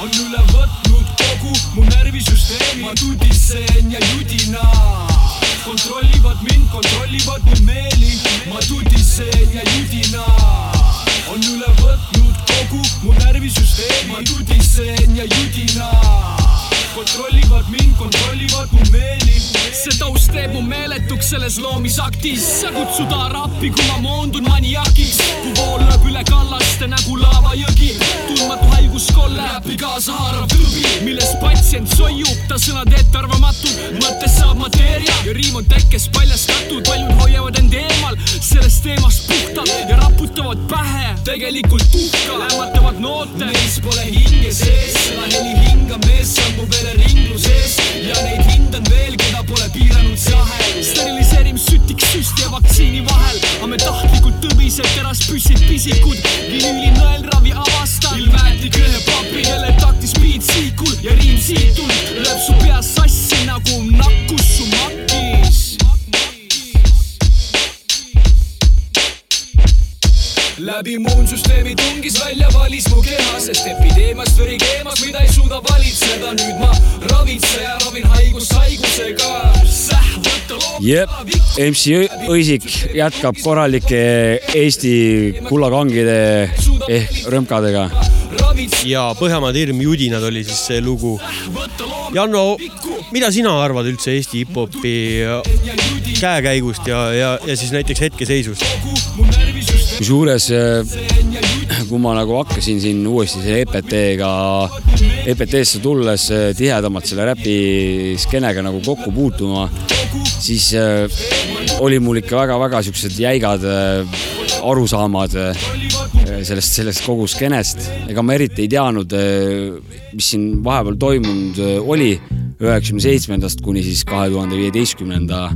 on üle võtnud kogu mu närvisüsteemi, ma tudisen ja judina kontrollivad mind, kontrollivad mu meeli, ma tudisen ja judina on üle võtnud kogu mu närvisüsteemi, ma tudisen ja judina kontrollivad mind, kontrollivad mu meeli. see taust teeb mu meeletuks selles loomisaktis, sa kutsuda rappi, kui ma moondun maniakiks, kui vool lööb üle kallaste nagu laavajõgi, tundmatu haiguskolle, räpi kaasa haarav tõbi, milles patsient soiub, ta sõnad ettearvamatud, mõttes saab mateeria ja riim on tekkes paljastatud, paljud hoiavad end tegelikult tuhka, lämmatavad noote, neis pole hinge sees, seda heli hingab mees, see on mu vereringlus ja neid hindan veel, keda pole piiranud see ahel. steriliseerimissütik süsti ja vaktsiini vahel, aga me tahtlikult tõbised teraspüssid pisikud, vinüüli nõelravi avastan, ilmääti köhe papi, kelle taktis beat siikul ja riim siitult, lööb su peas sassi läbi immuunsüsteemi tungis välja valis mu keha, sest epideemiast veri keemas, mida ei suuda valitseda. nüüd ma ravitsen ja ravin haigust haigusega. jep, MC Õisik jätkab korralike Eesti kullakangide ehk rõmkadega. ja Põhjamaade hirm judinad oli siis see lugu. Janno, mida sina arvad üldse Eesti hip-hopi käekäigust ja, ja, ja siis näiteks hetkeseisust? kusjuures, kui ma nagu hakkasin siin uuesti selle EPT-ga, EPT-sse tulles eh, tihedamalt selle räpiskeenega nagu kokku puutuma, siis äh, oli mul ikka väga-väga siuksed jäigad arusaamad sellest, sellest kogu skeenest. ega ma eriti ei teadnud, mis siin vahepeal toimunud oli üheksakümne seitsmendast kuni siis kahe tuhande viieteistkümnenda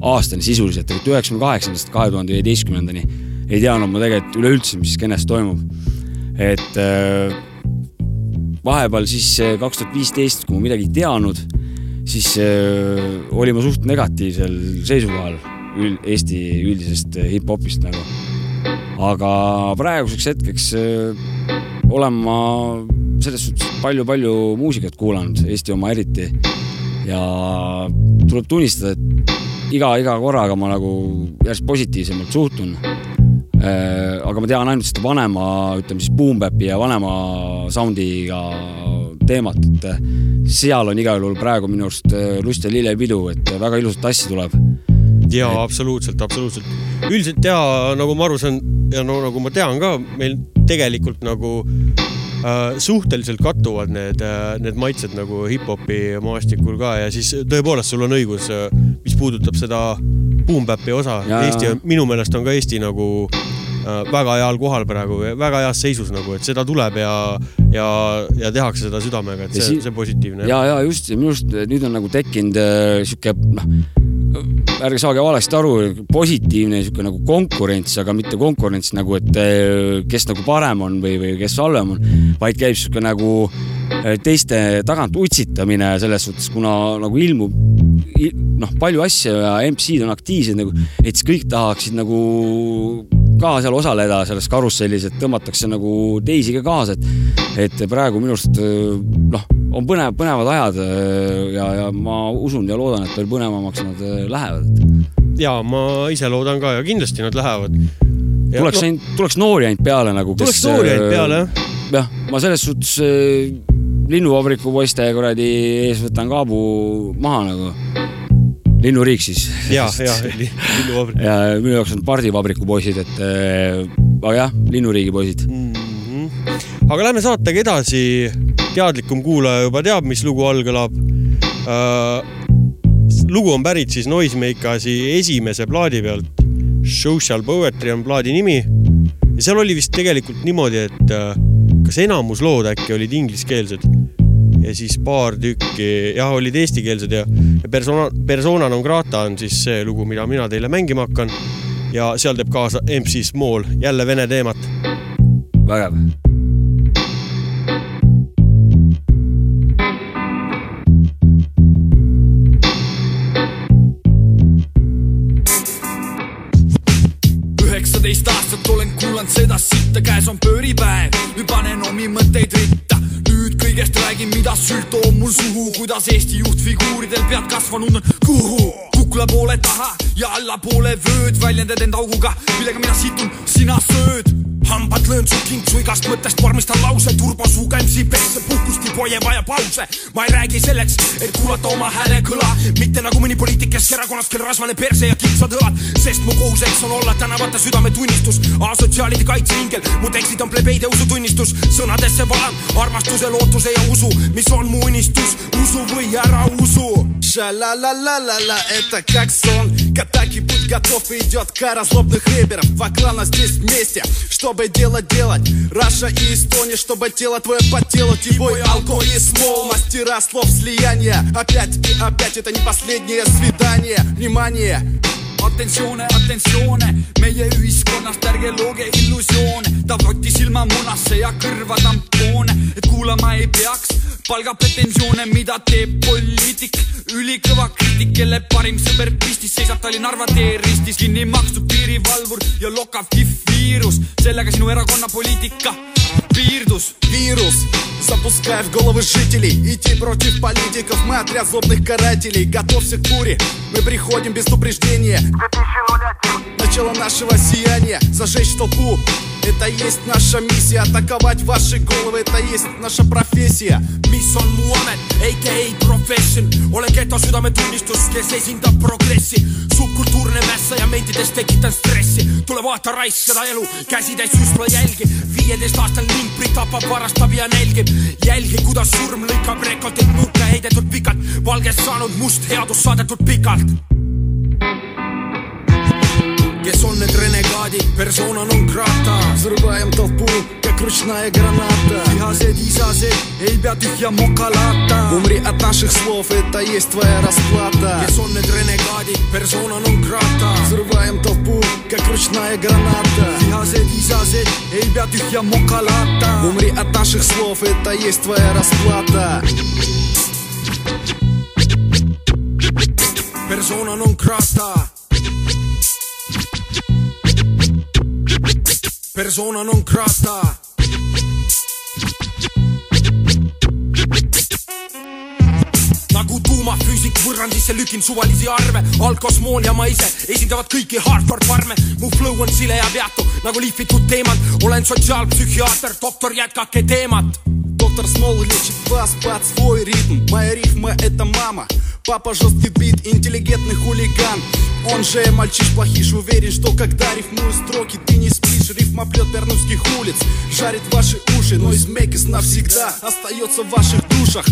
aastani sisuliselt, et üheksakümne kaheksandast kahe tuhande viieteistkümnendani ei teadnud ma tegelikult üleüldse, mis skeenes toimub. et äh, vahepeal siis äh, kaks tuhat viisteist, kui ma midagi ei teadnud, siis äh, oli ma suht negatiivsel seisukohal üld, Eesti üldisest äh, hip-hopist nagu. aga praeguseks hetkeks äh, olen ma selles suhtes palju-palju muusikat kuulanud, Eesti oma eriti. ja tuleb tunnistada, et iga, iga korraga ma nagu järjest positiivsemalt suhtun. Aga ma tean ainult seda vanema, ütleme siis boom bap'i ja vanema sound'iga teemat, et äh, seal on igal juhul praegu minu arust äh, lust ja lillepidu, et väga ilusat asja tuleb. jaa, absoluutselt, absoluutselt. üldiselt ja nagu ma aru saan ja no nagu ma tean ka, meil tegelikult nagu äh, suhteliselt kattuvad need äh,, need maitsed nagu hip-hopi maastikul ka ja siis tõepoolest, sul on õigus, mis puudutab seda boom bap'i osa. Eesti on, minu meelest on ka Eesti nagu äh, väga heal kohal praegu, väga heas seisus nagu, et seda tuleb ja, ja, ja tehakse seda südamega, et see see on positiivne. ja, ja just, minu arust nüüd on nagu tekkinud äh, sihuke noh, ärge saage valesti aru, positiivne sihuke nagu konkurents, aga mitte konkurents nagu, et äh, kes nagu parem on või, või kes halvem on, vaid käib sihuke nagu äh, teiste tagant utsitamine selles suhtes, kuna nagu ilmub il, noh, palju asju ja MC-d on aktiivsed nagu, et siis kõik tahaksid nagu ka seal osaleda selles karussellis, et tõmmatakse nagu teisi ka kaasa, et, et praegu minu arust äh, noh, on põnev, põnevad ajad äh, ja, ja ma usun ja loodan, et veel põnevamaks nad äh, lähevad. ja ma ise loodan ka ja kindlasti nad lähevad. tuleks ainult, tuleks noori ainult peale nagu. Tuleks noori ainult peale, jah. jah, ma selles suhtes linnuvabriku poiste kuradi ees võtan kaabu maha nagu. Linnuriik siis. ja, ja linnuvabrik. ja minu jaoks on pardivabriku poisid, et äh, aga jah, linnuriigi poisid. aga lähme saatega edasi. teadlikum kuulaja juba teab, mis lugu all kõlab uh,. lugu on pärit siis Noisemakasi esimese plaadi pealt. Social Poetry on plaadi nimi. ja seal oli vist tegelikult niimoodi, et uh, kas enamus lood äkki olid ingliskeelsed ja siis paar tükki, jah, olid eestikeelsed ja, persona, persona non grata on siis see lugu, mida mina teile mängima hakkan. ja seal teeb kaasa MC Small, jälle vene teemat. vägev. üheksateist aastat olen kuulanud seda sitta, käes on pööripäev, nüüd panen omi mõtteid ritta. Kõigest räägin, mida sült toob mul suhu, kuidas Eesti juhtfiguuridel pead kasvanud on, kuhu? Kukla poole taha ja allapoole vööd, väljendad end auguga, millega mina situn, sina sööd hambad löön su kintsu igast mõttest , vormistan lause , turbosuuga MC pesse , puhkust poie vaja pause . ma ei räägi selleks , et kuulata oma hääle kõla , mitte nagu mõni poliitik Keskerakonnast , kel rasvane perse ja kitsad õlad , sest mu kohuseks on olla tänavate südametunnistus , asotsiaalide kaitseingel , mu tekstid on plebeide usutunnistus , sõnadesse valan armastuse , lootuse ja usu , mis on mu unistus , usu või ära usu . Ша-ла-ла-ла-ла-ла, это как сон Катаки, будь готов, идет кара злобных рэперов Вокруг здесь вместе, чтобы дело делать Раша и Эстония, чтобы тело твое по телу. Тибой, алко и смол, мастера слов слияния. Опять и опять, это не последнее свидание. Внимание! atentsioone, atentsioone, meie ühiskonnast ärge looge illusioone, ta võttis silma munasse ja kõrva tampoone, et kuulama ei peaks, palgab pretensioone, mida teeb poliitik, ülikõva kriitik, kelle parim sõber pistis seisab Tallinna Narva tee ristis, kinni makstud piirivalvur ja lokav kihv viirus, sellega sinu erakonna poliitika piirdus. Вирус, запускай в головы жителей. Идти против политиков, мы отряд злобных карателей. Готовься к буре, мы приходим без упреждения Начало нашего сияния, зажечь толпу. Это есть наша миссия, атаковать ваши головы. Это есть наша профессия. Mis on mu amet, AKA profession, olen geto südametunnistus, kes esindab progressi. subkultuurne mässaja mentides tekitan stressi, tule vaata raisk seda elu, käsitäis süstla jälgi. viieteist limpri tapab, varastab ja nälgib, jälgi, kuidas surm lõikab rekordeid nukke heidetud pikalt, valgest saanud must headus saadetud pikalt. Здесь он и персона нон крата Взрываем толпу, как ручная граната. Язе, дизазе, ребят, их я мокалата. Умри от наших слов, это есть твоя расплата. Здесь он и персона нон крата Взрываем толпу, как ручная граната. Язе, дизазе, ребят, их я мокалата. Умри от наших слов, это есть твоя расплата. Persona non crasta persona non grata. nagu tuumafüüsik võrrandisse lükin suvalisi arve, alkosmool ja ma ise esindavad kõiki hardcore farme. mu flow on sile ja peatu nagu lihvitud teemad, olen sotsiaalpsühhiaater, doktor, jätkake teemat. Доктор Смол лечит вас под свой ритм. Моя рифма это мама. Папа жесткий бит, интеллигентный хулиган. Он же мальчиш плохиш, уверен, что когда рифмую строки Ты не спишь, рифма плет пернувских улиц Жарит ваши уши, но из Мекис навсегда Остается в ваших душах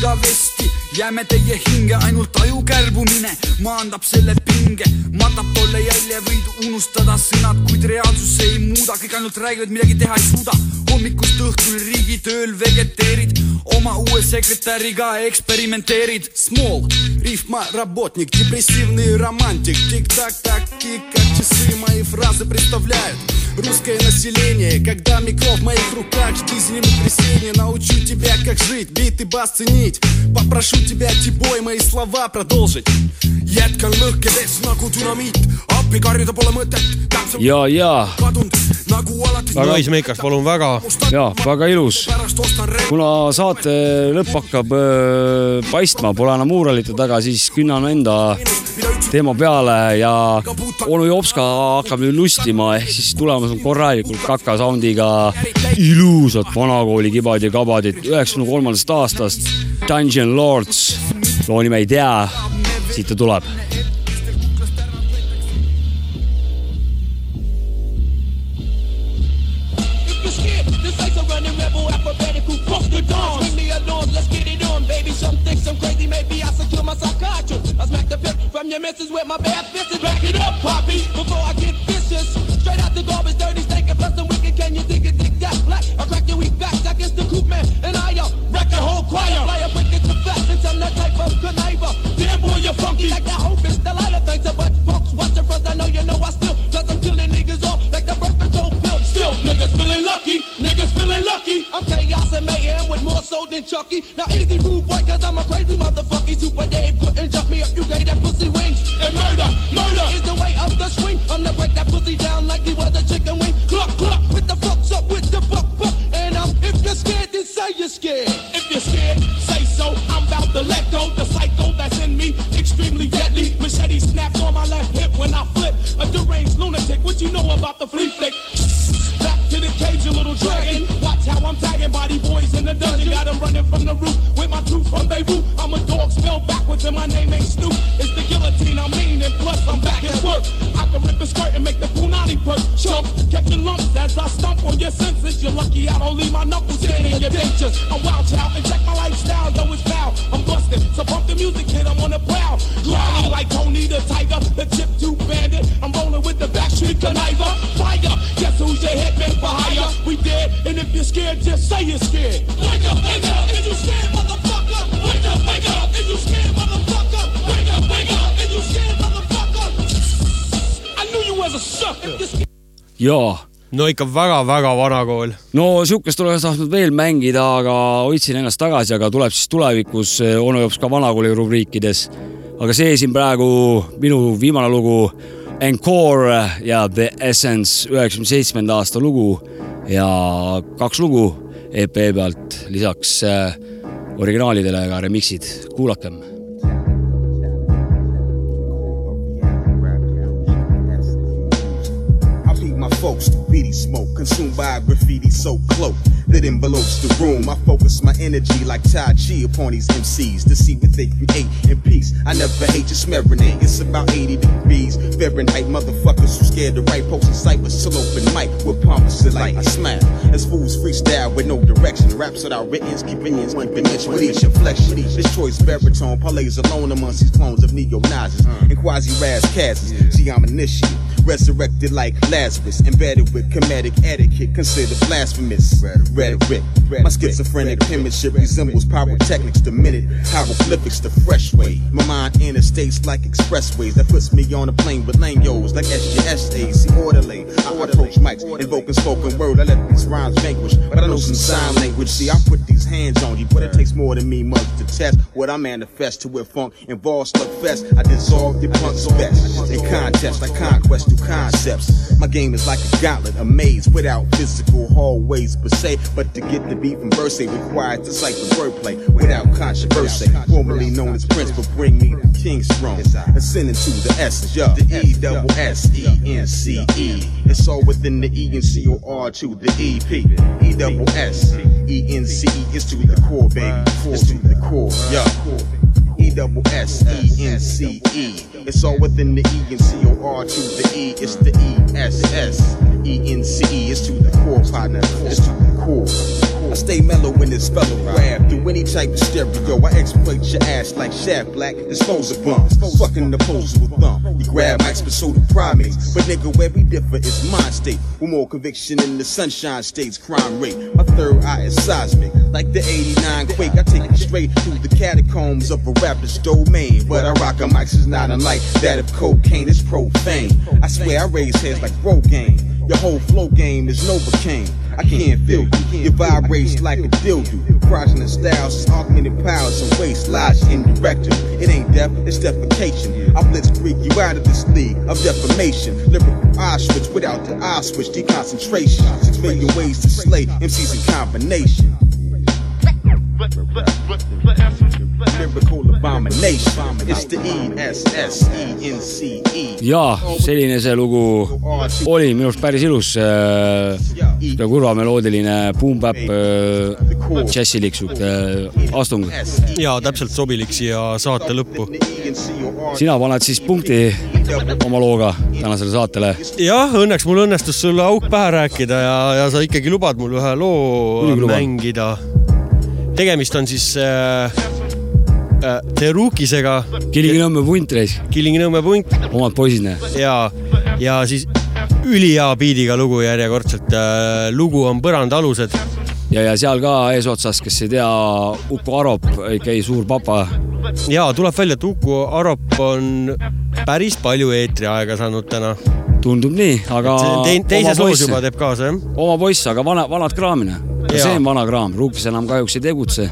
jah , igavesti jääme teie hinge , ainult aju kärbumine maandab selle pinge . matab tolle jälje , võid unustada sõnad , kuid reaalsus ei muuda , kõik ainult räägivad , midagi teha ei suuda . hommikust õhtuni riigitööl vegeteerid , oma uue sekretäriga eksperimenteerid . Смол, рифма работник, депрессивный романтик Тик-так, так, тик, как часы мои фразы представляют Русское население, когда микро в моих руках Жди землетрясения, научу тебя как жить Бит и бас ценить Попрошу тебя, тибой, мои слова продолжить jätkan lõhkedes nagu dünamiit , appi karjuda pole mõtet , täpselt ja , ja kadunud nagu alati . Naismeikas , palun väga . ja väga ilus . kuna saate lõpp hakkab öö, paistma , pole enam muuralite taga , siis künnan enda teema peale ja onu Jopska hakkab nüüd lustima , ehk siis tulemas on korralikult kaka sound'iga ilusad vanakooli kibad ja kabadid üheksakümne kolmandast aastast . Dungeon Lords, loo nime ei tea, siit ta tuleb ja no ikka väga-väga vana kool. no sihukest oleks tahtnud veel mängida, aga hoidsin ennast tagasi, aga tuleb siis tulevikus eh, onu jops ka vanakooli rubriikides. aga see siin praegu, minu viimane lugu Encore ja The Essence üheksakümne seitsmenda aasta lugu ja kaks lugu EP pealt, lisaks äh, originaalidele ka remix'id, kuulakem folks, beady smoke, consumed by a graffiti so cloak that envelopes the room. I focus my energy like Tai Chi upon these MCs to see what they create in peace. I never hate just marinate. It's about 80 degrees Fahrenheit. Motherfuckers who scared to write posts in sight but still open mic with pompous delight. I smile as fools freestyle with no direction. Raps without written, convenience, one dimension with each inflection. This choice baritone parlays alone amongst these clones of neo Nazis and quasi raz casses. See, I'm initiate. Resurrected like Lazarus, embedded with comedic etiquette, considered blasphemous. Rhetoric. My schizophrenic penmanship resembles pyrotechnics, the minute hieroglyphics, the fresh way. My mind interstates like expressways that puts me on a plane with lanyos like. See, orderly. I approach mics, invoking spoken word. I let these rhymes vanquish, but I know some sign language. See, I put these hands on you, but it takes more than me months to test what I manifest to with funk involves slugfest. I dissolve your punk's best in contest. I conquest through concepts. My game is like a gauntlet, a maze without physical hallways per se. But to get the beat from verse requires to cipher wordplay without controversy. Formerly known as Prince, but bring me the King's throne. Ascending to the essence, yo. The E double S E N C E. It's all within the E and C O R to the E P. E double S E N C E. It's to the core, baby. It's to the core, yo. E double S E N C E. It's all within the E and C O R to the E. It's the E S S E N C E. It's to the core, partner. It's to the core. I stay mellow in this fellow rap through any type of stereo. I exploit your ass like Shaft Black, dispose of bumps. Fucking the poser with thumb. You grab mics, but so primates. But nigga, where we differ is mind state. With more conviction in the sunshine state's crime rate. My third eye is seismic. Like the 89 quake, I take it straight through the catacombs of a rapper's domain. But I rock a mics is not unlike that of cocaine, it's profane. I swear I raise heads like Rogaine. Your whole flow game is Novocaine. I can't feel you. Your vibrates like a dildo. Crossing the styles, augmented powers and waste lies indirected. It ain't death, it's defecation. I blitzkrieg you out of this league of defamation. Lyrical Auschwitz without the eye switch, deconcentration. Six million ways to slay MCs in combination. Ja selline see lugu oli minu arust päris ilus äh, sihuke kurva meloodiline boom-bap äh, džässilik sihuke äh, astung. ja täpselt sobilik siia saate lõppu. sina paned siis punkti oma looga tänasele saatele. jah, õnneks mul õnnestus sulle auk pähe rääkida ja, ja sa ikkagi lubad mul ühe loo mängida. tegemist on siis äh, Terukisega. Kilingi-Nõmme punt reis. Kilingi-Nõmme punt. omad poisid, näe. ja, ja siis ülihea biidiga lugu järjekordselt. lugu on Põrandaalused. ja, ja seal ka eesotsas, kes ei tea, Uku Arop, ikka suur papa. ja tuleb välja, et Uku Arop on päris palju eetriaega saanud täna. tundub nii, aga. Te, teises loos juba teeb kaasa, jah? oma poiss, aga vana, vanad kraamine. see on vana kraam, Ruukis enam kahjuks ei tegutse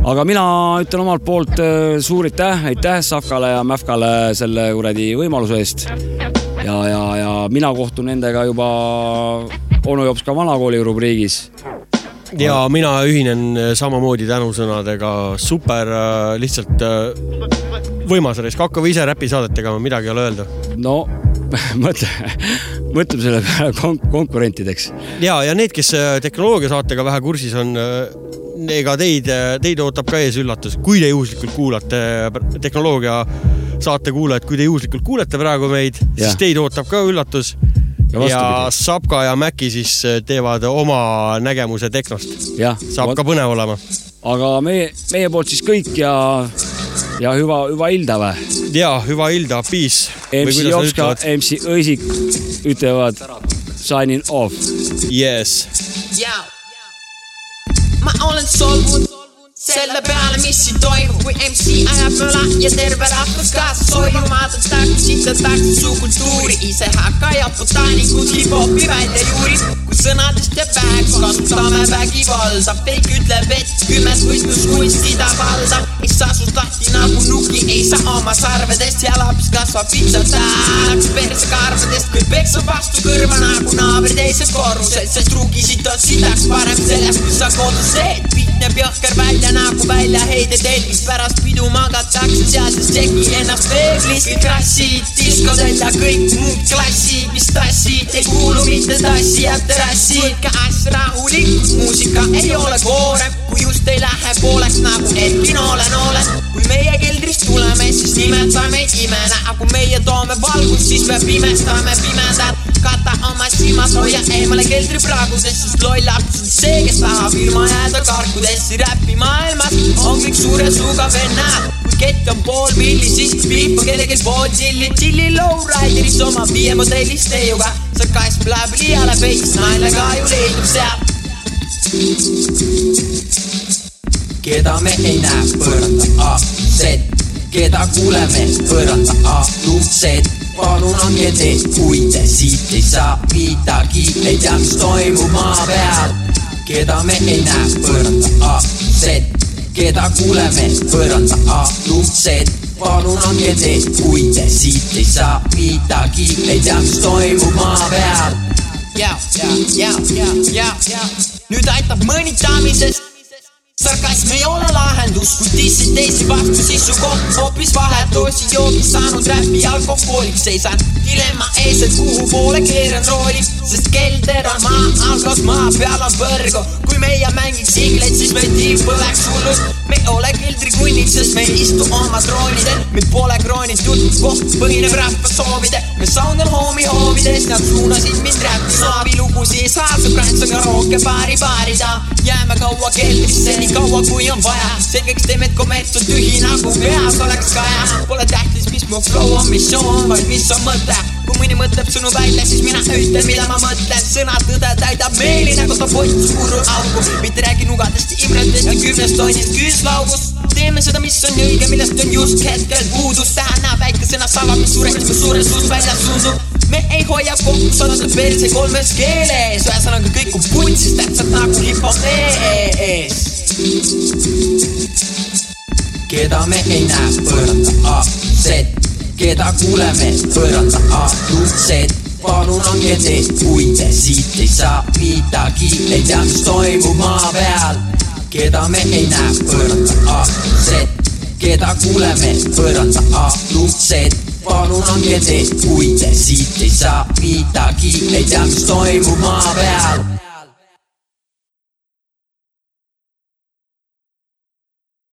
aga mina ütlen omalt poolt äh, suur aitäh, aitäh Safkale ja Mäfkale selle kuradi võimaluse eest. ja, ja, ja mina kohtun nendega juba onu Jops ka vanakooli rubriigis. ja mina ühinen samamoodi tänusõnadega, super, lihtsalt äh, võimas reis, hakka või ise räpisaadet tegema, midagi ei ole öelda. no mõtle, mõtleme selle peale kon konkurentideks. ja, ja need, kes äh, tehnoloogiasaatega vähe kursis on, ega teid, teid ootab ka ees üllatus, kui te juhuslikult kuulate, tehnoloogia saate kuulajad, kui te juhuslikult kuulete praegu meid, siis teid ootab ka üllatus. ja, ja Sapka ja Mäki siis teevad oma nägemuse tehnost. saab ka põnev olema. aga meie, meie poolt siis kõik ja, ja hüva, hüva ilda või? ja hüva ilda, peace. MC Jopska, MC Õisik ütlevad signing off. Yes. Yeah ma olen solvunud selle peale, mis siin toimub, kui MC ajab möla ja terve rahvas kaasa soojuma, tõstaks, sitadaks su kultuuri, ise hakka ja botaanikud hip-hopi välja juurib. kui sõnadest jääb väheks, kasutame vägivalda. Peik ütleb, et kümmet võitluskunsti ta valdab. ei saa sust lahti nagu nuki, ei saa oma sarvedest ja laps kasvab piksalt häälaks perskarvadest, kui peksab vastu kõrva nagu naaber teisel korrusel, sest rugisid on sidaks parem sellest, kui sa kodus teed. pitneb jõhker välja nagu väljaheide telgist, pärast pidu magatakse seal, sest tšeki ennast peeglis. kõik klassid, diskodel ja kõik muud klassid, mis tassid, ei kuulu mitte tassi ja terrassi. võtke asja rahulikult, muusika ei ole koorem, kui just ei lähe pooleks nagu Erki Noolen olen. kui meie keldrist tuleme, siis nimetame imena, aga kui meie toome valgust, siis me pimestame pimedat. kata oma silmad, hoia eemale keldripraagudest, sest loll laps on see, kes tahab ilma jääda karkudesse. Räpimaailmas on kõik suure suuga vennad, kett on pool milli, siis piip on kellelgi pool tšilli, tšilli lowrideris oma viie modellist neiuga. see kass läheb liiale veits, naljaga ju leidub sealt. keda me ei näe, põranda A-Z, keda kuuleme, põranda A-Z. palun andke teed, kui te siit ei saa midagi, ei tea, mis toimub maa peal. keda me ei näe, põranda A-Z, keda kuuleme, põranda A-Z. palun andke teed, kui te siit ei saa midagi, ei tea, mis toimub maa peal. ja, ja, ja, ja, ja, ja nüüd aitab mõnitamisest sarkasm ei ole lahendus, kui dissid teisi vastu, siis su koht hoopis vahetoosi joogis saanud räpi alkohooliks seisan dilemma ees, et kuhu poole keeran rooli, sest kelder on maa all, kas maa peal on põrgu. kui meie mängiks ingleid, siis meid tiim põleks hullult. me ei ole keldrikunnid, sest me ei istu oma troonidel, meil pole kroonitud, koht põhineb rahva soovidel. me sound on homie hoovides, nad suunasid mind räppi saavi ei saa sõbrad, see on karaoke baari baarida. jääme kaua keldrisse, nii kaua kui on vaja, selgeks teeme, et kommerts on tühi nagu peas oleks kaja. Pole tähtis, mis mu flow on, missioon, vaid mis on mõte. kui mõni mõtleb sõnu välja, siis mina ütlen, mida ma mõtlen, sõna tõde täidab meeli nagu ta pott surnud auku, mitte räägi nugadest imretest ja kümnest tonnist küüslaugust. teeme seda, mis on õige, millest on just hetkel puudus, täna väikesena sava, mis sureks, kui suures suus väljas tundub me ei hoia kokku sõnadel perse kolmes keeles, ühesõnaga kõik on putsis, täpselt nagu hip-hop-mees. Keda me ei näe, põranda A-Z, keda kuuleme, põranda A-Z. palun andke teed, kui te siit ei saa midagi, ei tea, mis toimub maa peal. keda me ei näe, põranda A-Z, keda kuuleme, põranda A-Z palun andke teed, kui te siit ei saa midagi, ei tea, mis toimub maa peal